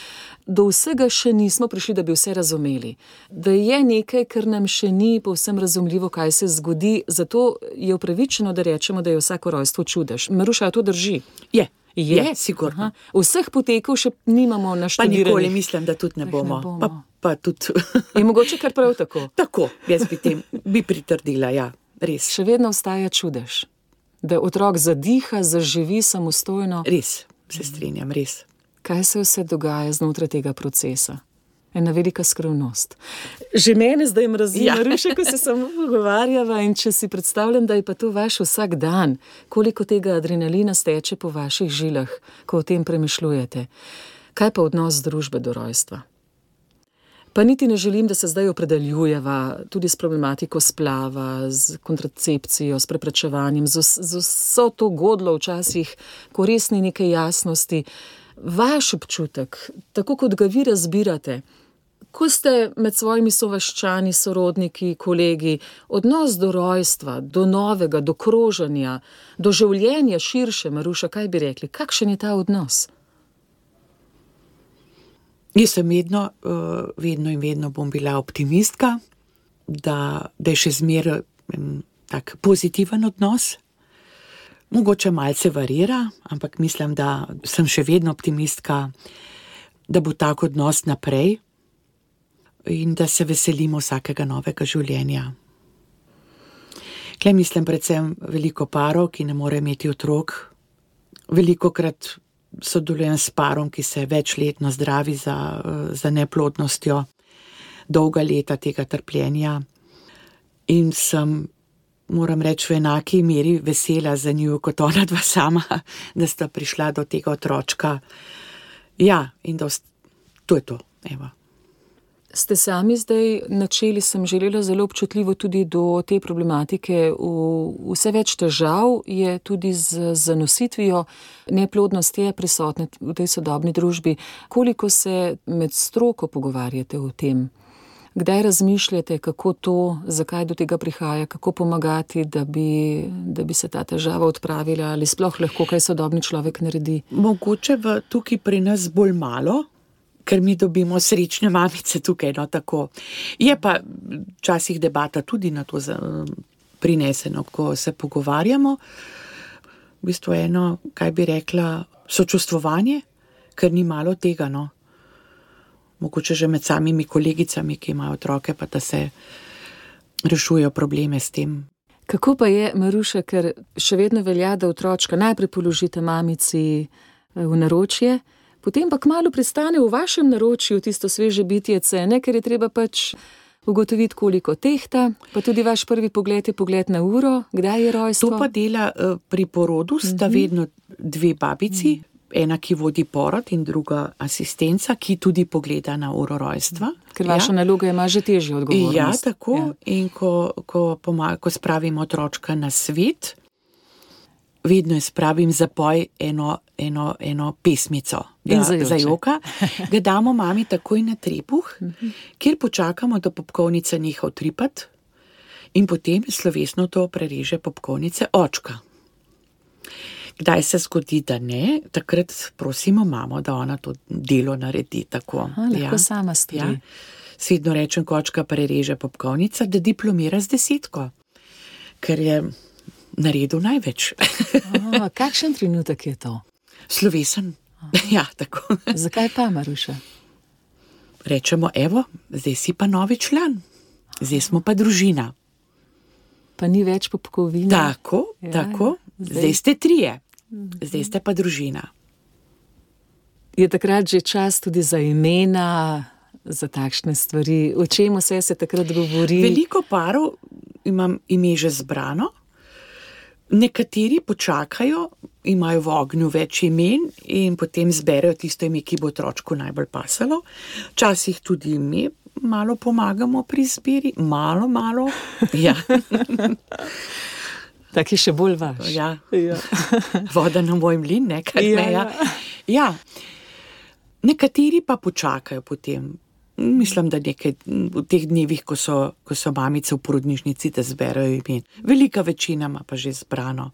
S3: do vsega še nismo prišli, da bi vse razumeli. Da je nekaj, kar nam še ni povsem razumljivo, kaj se zgodi, zato je upravičeno, da rečemo, da je vsako rojstvo čudež. Maruša, to drži.
S4: Je. Je, je sigurno.
S3: Vseh potekov še nimamo na štiri.
S4: Nikoli mislim, da tudi ne bomo. Ne bomo. Pa, pa tudi.
S3: je mogoče kar prav tako.
S4: Tako, jaz bi tem bi pritrdila, ja. Res.
S3: Še vedno ostaja čudež, da otrok zadiha, zaživi samostojno.
S4: Res, se strinjam, res.
S3: Kaj se vse dogaja znotraj tega procesa? Ena velika skrivnost. Že mene zdaj razumem, ja. reče, ko se samo pogovarjava. In če si predstavljam, da je pa to vaš vsak dan, koliko tega adrenalina steče po vaših žilah, ko o tem premišljujete. Kaj pa odnos družbe do rojstva? Pa niti ne želim, da se zdaj opredeljujeva tudi s problematiko splava, z kontracepcijo, s preprečevanjem, z, z vso to godlo včasih, ko res ni neke jasnosti. Vaš občutek, tako kot ga vi razbirate, ko ste med svojimi sovaščani, sorodniki, kolegi, odnos do rojstva, do novega, do kroženja, do življenja širše, Maruša, kaj bi rekli, kakšen je ta odnos?
S4: Jaz sem vedno, uh, vedno in vedno bom bila optimistka, da, da je še zmeraj tako pozitiven odnos. Mogoče malce varira, ampak mislim, da sem še vedno optimistka, da bo tako odnos naprej. in da se veselimo vsakega novega življenja. Klej mislim predvsem veliko parov, ki ne more imeti otrok. Veliko krat sodelujem s parom, ki se večletno zdravi za, za neplodnostjo, dolga leta tega trpljenja. In sem, moram reči, v enaki meri vesela za njo, kot ona dva sama, da sta prišla do tega otročka. Ja, in da to je to. Evo.
S3: Ste sami zdaj načeli, sem želela zelo občutljivo tudi do te problematike. V vse več težav je tudi z zanositvijo, neplodnost je prisotna v tej sodobni družbi. Koliko se med stroko pogovarjate o tem? Kdaj razmišljate, kako to, zakaj do tega prihaja, kako pomagati, da bi, da bi se ta težava odpravila, ali sploh lahko kaj sodobni človek naredi?
S4: Mogoče v tukaj pri nas bolj malo, ker mi dobimo srečne mamice tukaj. No, tako. je pa včasih debata tudi na to prineseno, ko se pogovarjamo. V bistvu eno, kaj bi rekla, sočustvovanje, ker ni malo tega. No. Mogoče že med samimi kolegicami, ki imajo otroke, pa da se rešujejo probleme s tem.
S3: Kako pa je, Maruša, ker še vedno velja, da otročka najprej položite mamici v naročje, potem pa kmalo pristane v vašem naročju tisto sveže bitje cene, ker je treba pač ugotoviti, koliko tehta, pa tudi vaš prvi pogled je pogled na uro, kdaj je rojstvo.
S4: To pa dela uh, pri porodu, sta mhm. -huh. vedno dve babici. Uh -huh. Ena, ki vodi porod, in druga asistenca, ki tudi pogleda na uro rojstva.
S3: Ker vaša ja. naloga ima že težje odgovoriti.
S4: Ja, tako. Ja. In ko, ko, ko spravimo otročka na svet, vedno jaz pravim, zapoj eno, eno, eno pesmico. Da, za joka, ga damo mami takoj na trebuh, kjer počakamo, da popkovnica neha utripati, in potem slovesno to prereže popkovnice očka. Kdaj se zgodi, da ne, takrat prosimo mamo, da ona to delo naredi tako.
S3: Aha, lahko ja. sama stori. Ja.
S4: Svedno rečem, ko očka prereže popkovnica, da diplomira z desetko, ker je naredil največ.
S3: o, kakšen trenutek je to?
S4: Slovesen. Ja,
S3: Zakaj pa, Maruša?
S4: Rečemo, evo, zdaj si pa novi član, zdaj smo pa družina.
S3: Pa ni več popkovina.
S4: Tako, ja, tako. Zdaj. zdaj ste trije, zdaj ste pa družina.
S3: Je takrat že čas tudi za imena, za takšne stvari? O čem vse se takrat govori?
S4: Veliko parov imam ime že zbrano, Nekateri počakajo, imajo v ognju več imen in potem zberejo tisto ime, ki bo otroku najbolj pasalo. Včasih tudi mi malo pomagamo pri zbiri, malo, malo. Ja.
S3: Tako je še bolj važno.
S4: Ja. Ja. Voda na moj mlin, nekaj ja, meja. Ja. ja. Nekateri pa počakajo potem, Mislim, da nekaj v teh dnevih, ko so, ko so mamice v porodnišnici, da zberajo ime. Velika večina ima pa že zbrano.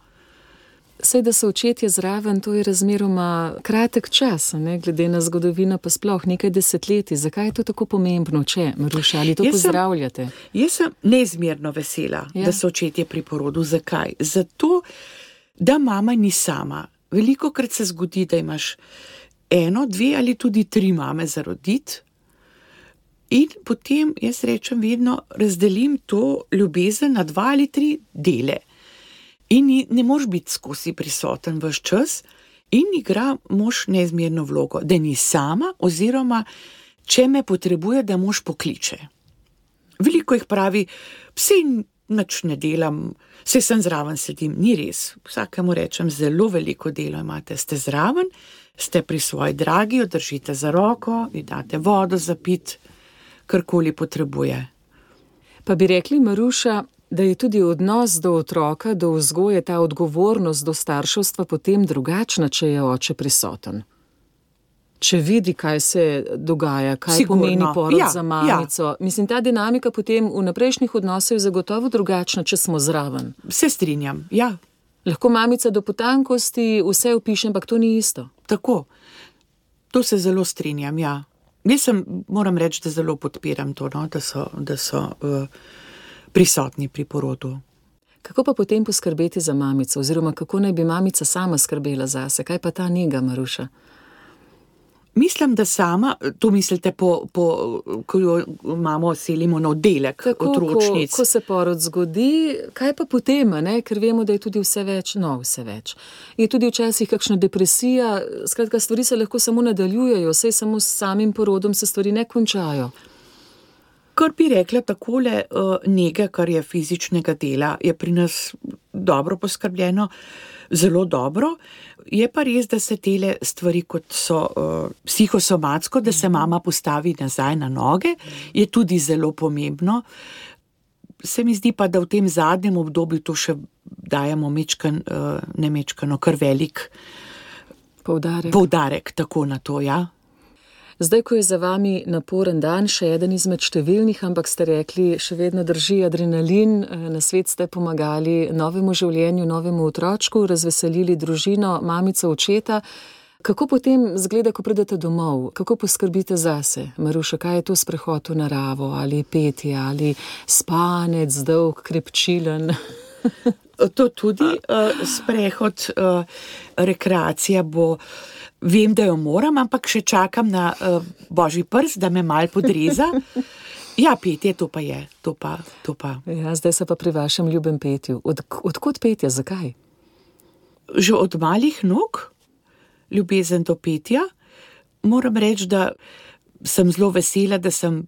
S3: Sej, da so očetje zraven, to je razmeroma kratek čas, ne? glede na zgodovino, pa sploh nekaj desetletij. Zakaj je to tako pomembno, če Maruša, ali to jaz pozdravljate?
S4: Sem, jaz sem neizmerno vesela, ja. da so očetje pri porodu. Zakaj? Zato, da mama ni sama. Veliko krat se zgodi, da imaš eno, dve ali tudi tri mame za roditi. In potem jaz rečem, vedno razdelim to ljubezen na dva ali tri dele. In ne moš biti skozi prisoten v vse čas, in igra mož neizmerno vlogo, da ni sama, oziroma če me potrebuje, da mož pokliče. Veliko jih pravi, psi nič ne delam, vse sem zraven sedim, ni res. Vsakemu rečem, zelo veliko dela imate, ste zraven, ste pri svoji dragi, jo držite za roko, ji date vodo za pit karkoli potrebuje.
S3: Pa bi rekli, Maruša, da je tudi odnos do otroka, do vzgoje, ta odgovornost do starševstva potem drugačna, če je oče prisoten. Če vidi, kaj se dogaja, kaj Sigurno. pomeni porod ja, za ja. mamico. Ja. Mislim, ta dinamika potem v naprejšnjih odnosih je zagotovo drugačna, če smo zraven.
S4: Se strinjam, ja.
S3: Lahko mamica do potankosti vse opiše, ampak to ni isto.
S4: Tako, to se zelo strinjam, ja. Mislim, moram reči, da zelo podpiram to, no, da so, da so uh, prisotni pri porodu.
S3: Kako pa potem poskrbeti za mamico, oziroma kako naj bi mamica sama skrbela za sebe, kaj pa ta njega, Maruša?
S4: Mislim, da sama, to mislite, po, po, ko jo imamo, selimo na oddelek
S3: Tako, ko,
S4: otročnic.
S3: ko se porod zgodi, kaj pa potem, ne? ker vemo, da je tudi vse več, no, vse več. Je tudi včasih kakšna depresija, skratka, stvari se lahko samo nadaljujejo, sej samo s samim porodom se stvari ne končajo.
S4: Kar bi rekla takole, uh, nekaj, kar je fizičnega dela, je pri nas dobro poskrbljeno, zelo dobro. Je pa res, da se tele stvari, kot so uh, psihosomatsko, da se mama postavi nazaj na noge, je tudi zelo pomembno. Se mi zdi pa, da v tem zadnjem obdobju to še dajemo mečkan, uh, ne mečkano, kar velik
S3: Poudarek.
S4: poudarek tako na to, ja.
S3: Zdaj, ko je za vami naporen dan, še eden izmed številnih, ampak ste rekli, še vedno drži adrenalin, eh, na svet ste pomagali novemu življenju, novemu otročku, razveselili družino, mamico, očeta. Kako potem zgleda, ko pridete domov, kako poskrbite zase? Maruša, kaj je to sprehod v naravo, ali petje, ali spanec, dolg, krepčilen?
S4: To tudi uh, sprehod, uh, rekreacija bo. Vem, da jo moram, ampak še čakam na uh, božji prst, da me mal podreza. Ja, petje, to pa je, to pa. To pa.
S3: Ja, zdaj se pa pri vašem ljubem petju. Od, odkot petje, zakaj?
S4: Že od malih nog, ljubezen do petja, moram reči, da sem zelo vesela, da sem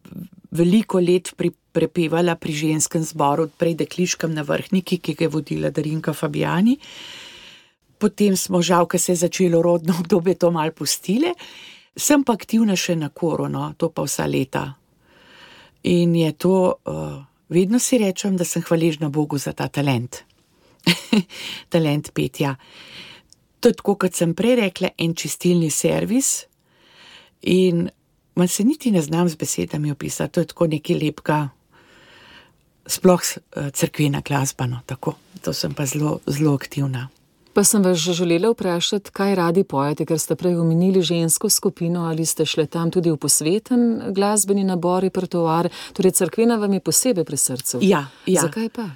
S4: veliko let pri, prepevala pri ženskem zboru, prej dekliškem na vrhniki, ki ga je vodila Darinka Fabijani. Potem smo žal, ker se je začelo rodno obdobje, to mal pustile. Sem pa aktivna še na korono, to pa vsa leta. In je to, uh, vedno si rečem, da sem hvaležna Bogu za ta talent. talent petja. To je tako, kot sem prej rekla, en čistilni servis. In man se niti ne znam z besedami opisati, to je tako neki lepka, sploh uh, crkvena glasba. No, tako. to sem pa zelo, zelo aktivna.
S3: Pa sem vas že želela vprašati, kaj radi pojete, ker ste prej omenili žensko skupino ali ste šli tam tudi v posveten glasbeni nabor, repertoar, torej crkvena vam je posebej pri srcu.
S4: Ja, ja.
S3: Zakaj pa?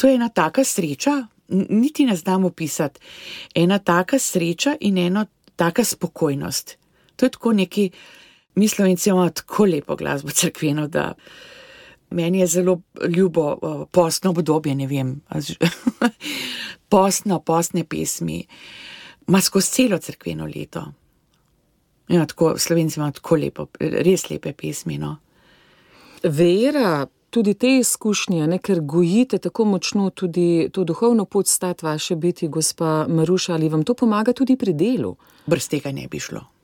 S4: To je ena taka sreča, niti ne znam opisati. Ena taka sreča in ena taka spokojnost. To je tako neki, mi slovenci imamo tako lepo glasbo crkveno, da meni je zelo ljubo uh, postno obdobje, ne vem, postno, postne pesmi, ima skozi celo crkveno leto. Ja, tako, slovenci imamo tako lepo, res lepe pesmi. No.
S3: Vera, tudi te izkušnje, ne, ker gojite tako močno tudi to duhovno pot stati vaše biti, gospa Maruša, ali vam to pomaga tudi pri delu?
S4: Brez tega ne bi šlo.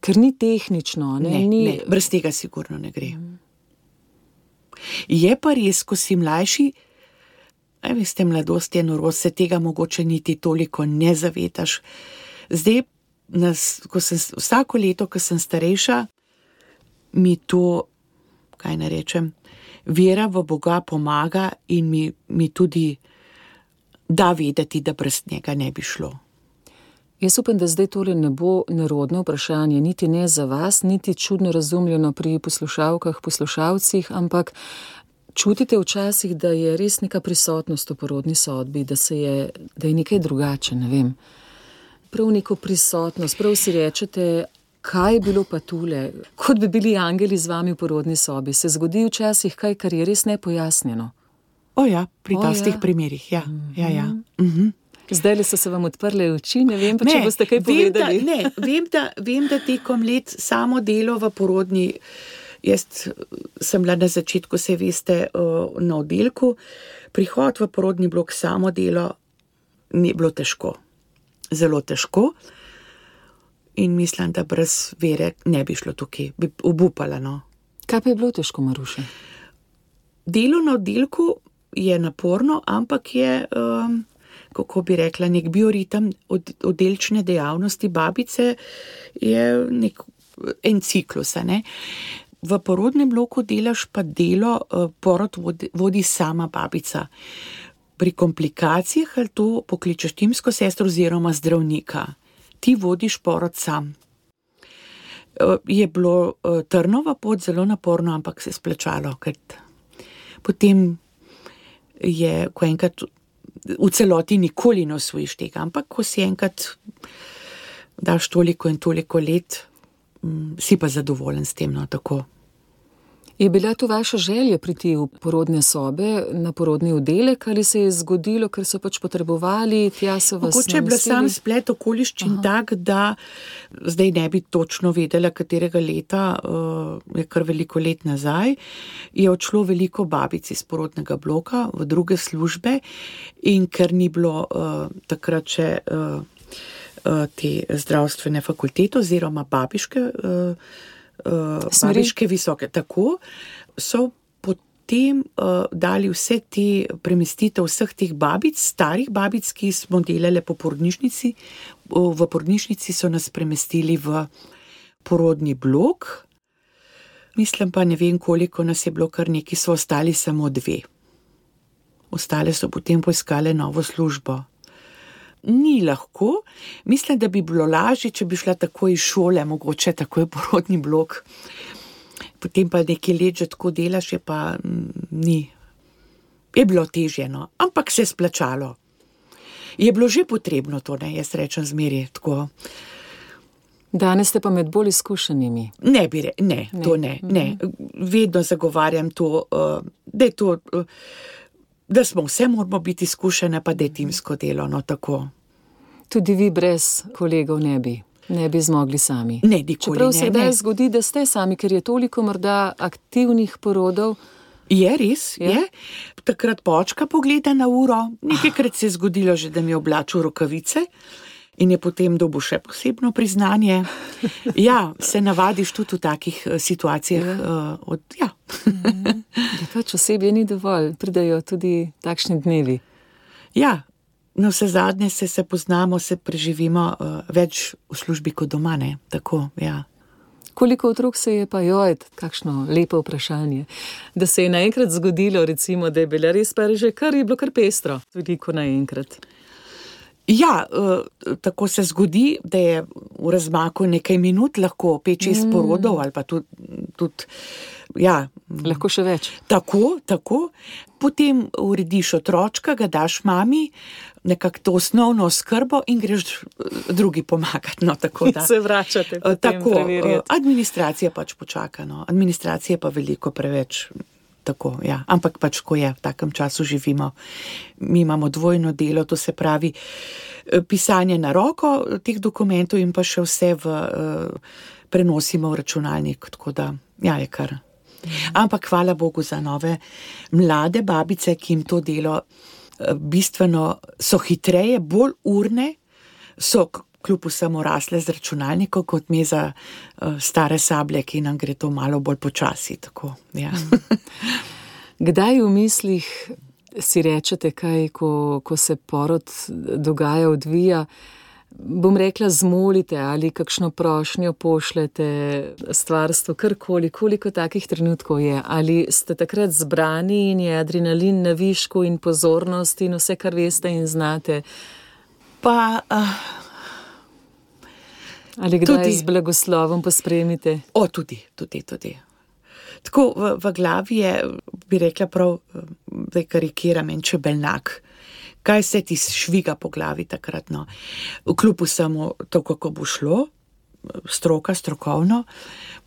S3: Ker ni tehnično, ne,
S4: Ne,
S3: ni.
S4: ne, brez tega sigurno ne gre. Je pa res, ko si mlajši, a veste, mladost je norost, se tega mogoče niti toliko ne zavedaš. Zdaj, nas, ko sem, vsako leto, ko sem starejša, mi to, kaj ne rečem, vera v Boga pomaga in mi, mi tudi da vedeti, da brez njega ne bi šlo.
S3: Jaz upam, da zdaj tole ne bo nerodno vprašanje, niti ne za vas, niti čudno razumljeno pri poslušalkah, poslušalcih, ampak čutite včasih, da je res neka prisotnost v porodni sodbi, da, se je, da je nekaj drugače, ne vem. Prav neko prisotnost, prav si rečete, kaj je bilo pa tule, kot bi bili angeli z vami v porodni sobi. Se zgodi včasih kaj, kar je res nepojasnjeno.
S4: O ja, pri
S3: O
S4: tastih
S3: ja.
S4: primerih, ja. ja, ja. Mhm.
S3: Zdaj so se vam odprle oči, ne vem pa, če boste kaj
S4: vem, da,
S3: povedali.
S4: ne, vem, da, vem, da tekom let samo delo v porodni. Jaz sem bila na začetku, se veste, na oddelku, prihod v porodni blok, samo delo, ni bilo težko. Zelo težko. In mislim, da brez vere ne bi šlo tukaj, bi obupala. No.
S3: Kaj pa je bilo težko, Maruša?
S4: Delo na oddelku je naporno, ampak je, um, kako bi rekla, nek bioritem od, oddelčne dejavnosti babice, je nek, en ciklus. Ne? V porodnem bloku delaš pa delo, uh, porod vodi, vodi sama babica. Pri komplikacijah ali to pokličeš timsko sestro oziroma zdravnika, ti vodiš porod sam. Eh, Je bilo eh, trnova pot zelo naporno, ampak se je splačalo, ker potem je, ko enkrat v celoti nikoli ne osvojiš tega, ampak ko si enkrat daš toliko in toliko let, mm, si pa zadovoljen s tem. No, tako.
S3: Je bila to vaša želja priti v porodne sobe, na porodni oddelek, ali se je zgodilo, ker so pač potrebovali, tja so vas
S4: Mogoče je bil
S3: namestili?
S4: sam splet okoliščin tak, da zdaj ne bi točno vedela, katerega leta, uh, je kar veliko let nazaj, je odšlo veliko babic iz porodnega bloka v druge službe in ker ni bilo uh, takrat še uh, uh, te zdravstvene fakultete oziroma babiške, uh, uh,
S3: Smeri.
S4: babiške visoke, tako so potem uh, dali vse te premestitev vseh teh babic, starih babic, ki smo delali po porodnišnici. V porodnišnici so nas premestili v porodni blok. Mislim pa, ne vem, koliko nas je bilo, kar neki so ostali samo dve. Ostale so potem poiskale novo službo. Ni lahko, mislim, da bi bilo lažje, če bi šla takoj iz šole, mogoče takoj v porodni blok. Potem pa nekaj let že tako delaš, je pa mm, ni. Je bilo težje, no, ampak se je splačalo. Je bilo že potrebno to, ne, jaz rečem zmeri tako.
S3: Danes ste pa med bolj izkušenimi.
S4: Ne, bi re, ne, ne, to ne, ne. Vedno zagovarjam to, uh, da, je to uh, da smo vse moramo biti izkušene, pa da je timsko delo. No, tako.
S3: Tudi vi brez kolegov ne bi. Ne bi zmogli sami.
S4: Ne, nikoli
S3: Čeprav se kdaj zgodi, da ste sami, ker je toliko morda aktivnih porodov.
S4: Je res,
S3: Je?
S4: je. je. Takrat počka pogleda na uro, nekajkrat se je zgodilo že, da mi je oblačil rokavice. In je potem dobil še posebno priznanje. Ja, se navadiš tudi v takih eh, situacijah. Ja. Od, ja.
S3: Da pač osebje ni dovolj, pridajo tudi takšni dnevi.
S4: ja, no vse zadnje se, se poznamo, se preživimo uh, več v službi kot doma. Ne? Tako, ja.
S3: Koliko otrok se je pa joj, kakšno lepo vprašanje. Da se je naenkrat zgodilo, recimo, da je bila res pa že kar je bilo kar pestro, veliko naenkrat.
S4: Ja, eh, tako se zgodi, da je v razmaku nekaj minut lahko peč iz porodov ali pa tudi. tudi ja,
S3: Lahko še več.
S4: Tako, tako. Potem urediš otročka, ga daš mami, nekako to osnovno skrbo in greš eh, drugi pomagati. No, tako, da.
S3: Se vračate. Potem
S4: Tako, administracija pač počaka. No. Administracija pa veliko preveč. Tako, ja. Ampak pač, ko je v takem času živimo, mi imamo dvojno delo, to se pravi eh, pisanje na roko eh, teh dokumentov in pa še vse v, eh, prenosimo v računalnik. Tako da, ja, je kar. Ampak hvala Bogu za nove mlade babice, ki jim to delo eh, bistveno so hitreje, bolj urne, so kljub vsemu rasle z računalnikom, kot mi za uh, stare sablje, ki nam gre to malo bolj počasi. Tako, ja.
S3: Kdaj v mislih si rečete, kaj, ko, ko se porod dogaja, odvija? Bom rekla, zmolite ali kakšno prošnjo pošljete, stvarstvo, karkoli, koliko takih trenutkov je. Ali ste takrat zbrani in je adrenalin na višku in pozornost in vse, kar veste in znate,
S4: Pa, uh,
S3: ali kdaj
S4: Tudi.
S3: z blagoslovom pospremite?
S4: o, tudi, tudi, tudi. Tako v, v glavi je, bi rekla, prav, da karikiram en čebelnak. Kaj se ti šviga po glavi takrat? No? Kljub vsemu, to, kako bo šlo, stroka, strokovno,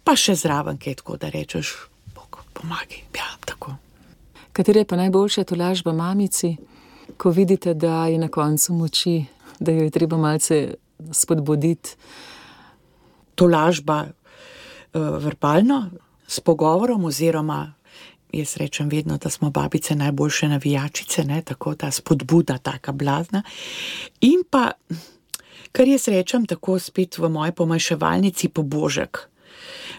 S4: pa še zraven, kaj tako da rečeš, Bog, pomagaj. Ja, tako.
S3: Katera je pa najboljša tolažba mamici, ko vidite, da je na koncu moči, da jo je treba malce spodbuditi?
S4: Tolažba uh, verbalno, s pogovorom, oziroma jaz rečem vedno, da smo babice najboljše navijačice, ne, tako ta spodbuda, taka blazna. In pa, kar jaz rečem, tako spet v moji pomaševalnici, pobožek.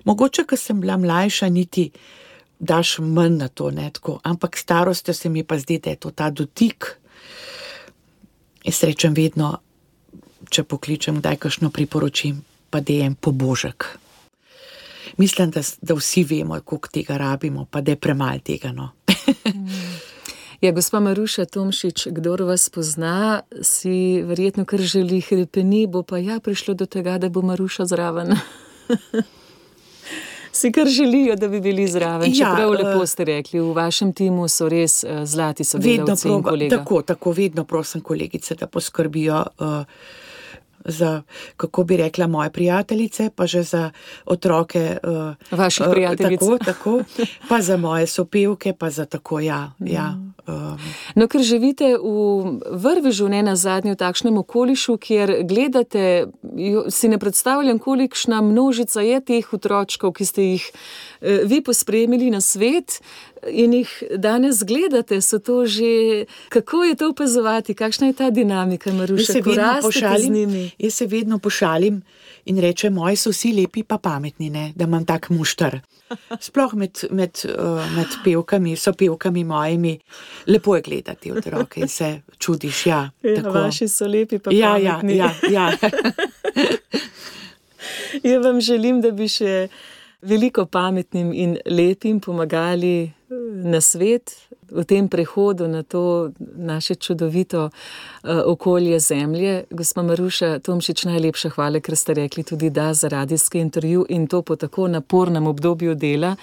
S4: Mogoče, ker sem bila mlajša, niti daš manj na to, ne, tako, ampak starostjo se mi pa zdi, da je to ta dotik. Jaz rečem vedno, če pokličem, kdaj kakšno priporočim, pa da je en pobožek. Mislim, da, da vsi vemo, koliko tega rabimo, pa da je premalo tega. No.
S3: Ja, gospa Maruša Tomšič, kdo vas pozna, si verjetno kar želi hrepeni, bo pa ja prišlo do tega, da bo Maruša zraven. Si kar želijo, da bi bili zraven.
S4: Ja,
S3: Čeprav lepo
S4: eh,
S3: ste rekli, v vašem timu so res eh, zlati
S4: Vedno
S3: sodelavci in
S4: proba,
S3: kolega.
S4: tako, tako vedno prosim kolegice, da poskrbijo uh, za, kako bi rekla, moje prijateljice, pa že za otroke. Uh,
S3: Vaših prijateljic.
S4: Tako, tako, pa za moje sopevke, pa za tako, ja. ja um.
S3: No, ker živite v vrvežu, ne na zadnjem, v takšnem okolišu, kjer gledate, si ne predstavljam, kolikšna množica je teh otročkov, ki ste jih vi pospremili na svet in jih danes gledate, so to že. Kako je to opazovati, kakšna je ta dinamika, Maruša,
S4: se vedno
S3: pošalim?
S4: Jaz se vedno pošalim in rečem, moji so vsi lepi, pa pametni, ne? da imam tak mušter. Sploh med, med, uh, med pevkami, so pevkami mojimi, lepo je gledati otroke in se čudiš. Ja,
S3: ja, vaši so lepi, pa
S4: ja,
S3: pametni.
S4: Ja, ja, ja.
S3: Jaz vam želim, da bi še veliko pametnim in lepim pomagali na svet, v tem prehodu na to naše čudovito uh, okolje Zemlje. Gospa Maruša Tomšič, najlepša hvala, ker ste rekli tudi da za radijski intervju in to po tako napornem obdobju dela.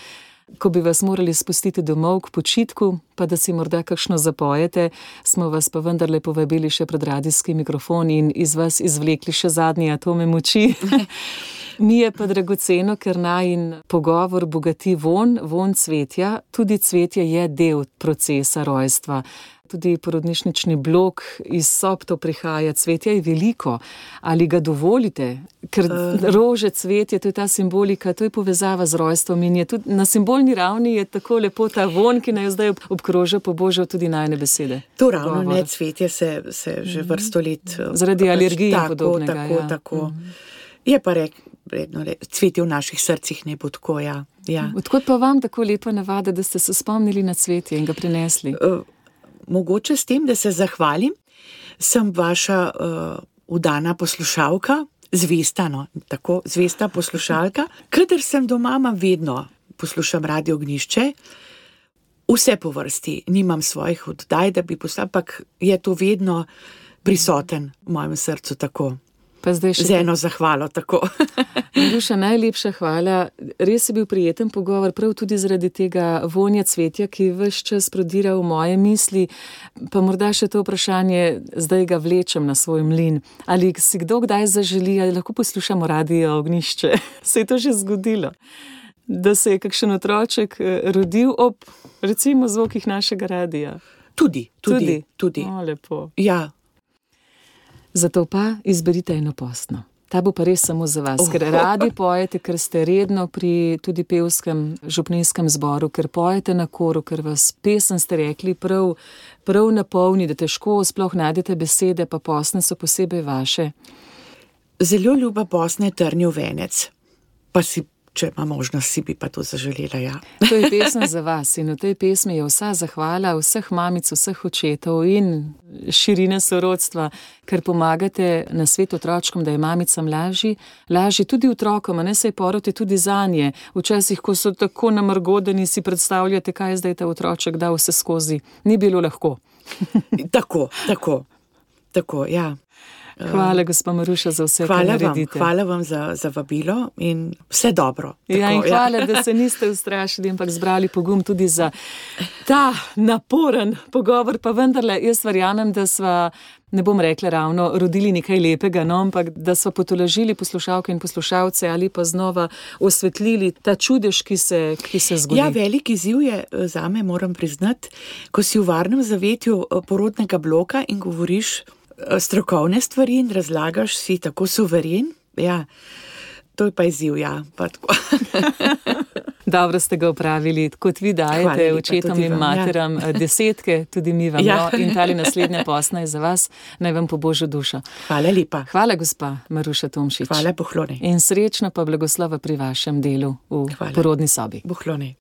S3: Ko bi vas morali spustiti domov k počitku, pa da si morda kakšno zapojete, smo vas pa vendarle povabili še pred radijski mikrofon in iz vas izvlekli še zadnje atome moči. Mi je pa dragoceno, ker naj in pogovor bogati von, von cvetja, tudi cvetje je del procesa rojstva. Tudi porodnišnični blok iz sob to prihaja, cvetja je veliko. Ali ga dovolite? Ker uh. rože, cvetje, to je ta simbolika, to je povezava z rojstvom in je tudi na simbolni ravni je tako lepo ta von, ki naj zdaj obkroža po božjo tudi najne besede.
S4: To ravno Govor. ne, cvetje se, se že vrsto let.
S3: Zaradi pač, alergij in podobnega.
S4: Tako, ja. tako. Mm -hmm. Je pa rekel vredno, cveti v naših srcih ne bo tako. Ja. Ja.
S3: Odkud pa vam tako lepa navada, da ste se spomnili na cvetje in ga prinesli? Uh,
S4: mogoče s tem, da se zahvalim, sem vaša uh, udana poslušalka, zvesta, no, tako zvesta poslušalka. Kader sem doma, vedno poslušam radio ognišče. Vse po vrsti, nimam svojih oddaj, da bi poslal, ampak je to vedno prisoten v mojem srcu tako. Z eno zahvalo.
S3: Duša, najlepša hvala. Res je bil prijeten pogovor, prav tudi zaradi tega vonja cvetja, ki vse čas prodira v moje misli. Pa morda še to vprašanje, zdaj ga vlečem na svoj mlin. Ali si kdo kdaj zaželi, ali lahko poslušamo radio ognišče? Se je to že zgodilo? Da se je kakšen otroček eh, rodil ob, recimo, zvokih našega radia.
S4: Tudi, tudi. tudi.
S3: O, lepo.
S4: Ja,
S3: Zato pa izberite eno postno. Ta bo pa res samo za vas, oh. ker radi pojete, ker ste redno pri tudi pevskem župninskem zboru, ker pojete na koru, ker vas pesem ste rekli prav, prav napolni, da težko sploh najdete besede, pa posne so posebej vaše.
S4: Zelo ljuba posne trnil venec, pa si če ima možnost, si bi pa to zaželela. Ja.
S3: To je pesem za vas in v tej pesmi je vsa zahvala vseh mamic, vseh očetov in širine sorodstva, ker pomagate na svet otročkom, da je mamicam lažji, lažji tudi otrokom, ne se poroti tudi za nje. Včasih, ko so tako namrgodeni, si predstavljate, kaj je zdaj ta otroček dal vse skozi. Ni bilo lahko.
S4: tako, tako, tako, ja.
S3: Hvala, gospod Maruša, za vse,
S4: hvala
S3: kar naredite.
S4: Vam, hvala vam za, za vabilo in vse dobro.
S3: Tako, ja, in ja. hvala, ja. da se niste ustrašili, ampak zbrali pogum tudi za ta naporen pogovor. Pa vendarle, jaz verjamem, da smo, ne bom rekla ravno, rodili nekaj lepega, no, ampak da smo potolažili poslušalke in poslušalce ali pa znova osvetlili ta čudež, ki se, ki se zgodi.
S4: Ja, veliki izziv je eh, za me, moram priznati, ko si v varnem zavetju eh, porodnega bloka in govoriš strokovne stvari in razlagaš si tako suveren. Ja, to je pa izziv. Ja, pa
S3: Dobro ste ga upravili, kot vi dajete očetom in ja. materam ja. desetke, tudi mi vam. Ja. No, in ta naslednja posna je za vas, naj vam po božjo dušo.
S4: Hvala lepa.
S3: Hvala, gospa Maruša Tomšič.
S4: Hvala, pohlone.
S3: In srečno pa blagoslova pri vašem delu v Hvala. porodni sobi.
S4: Pohlone.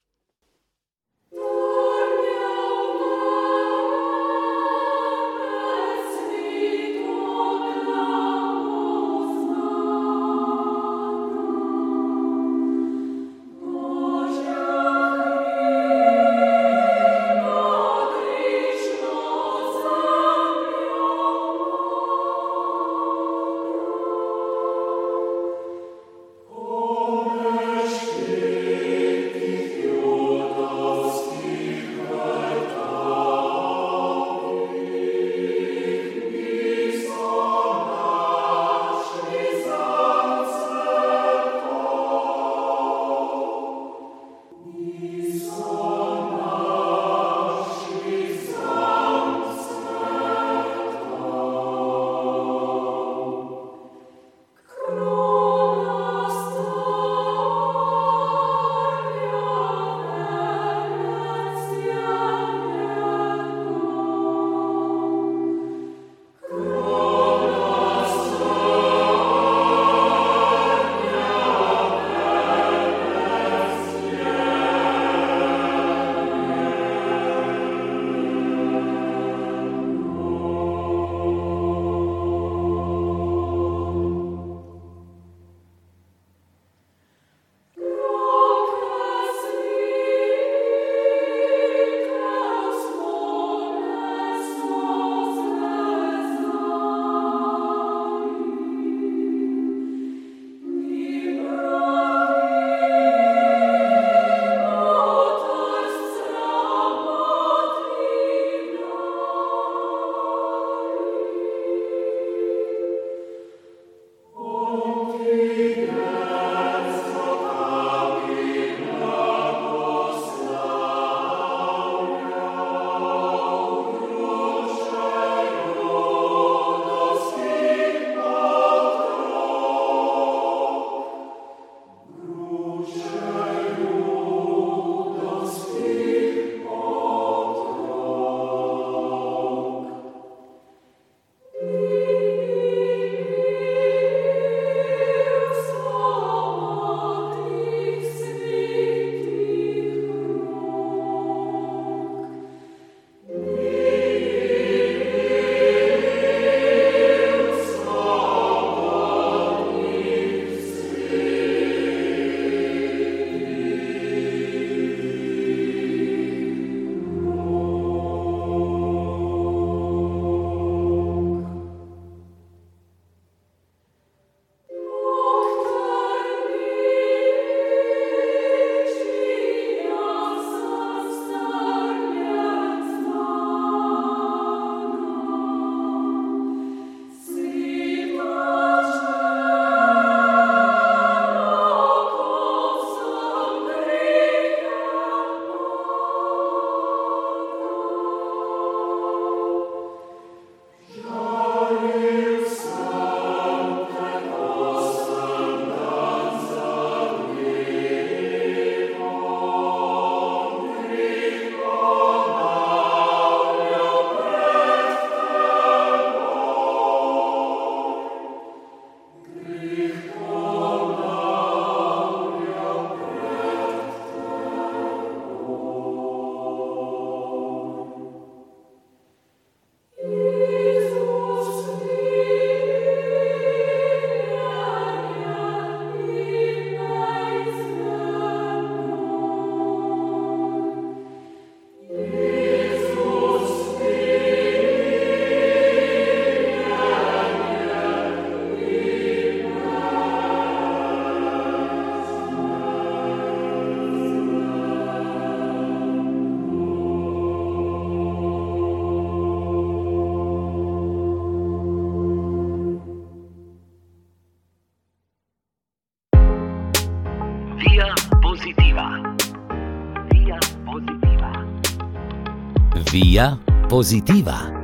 S1: Pozitiva.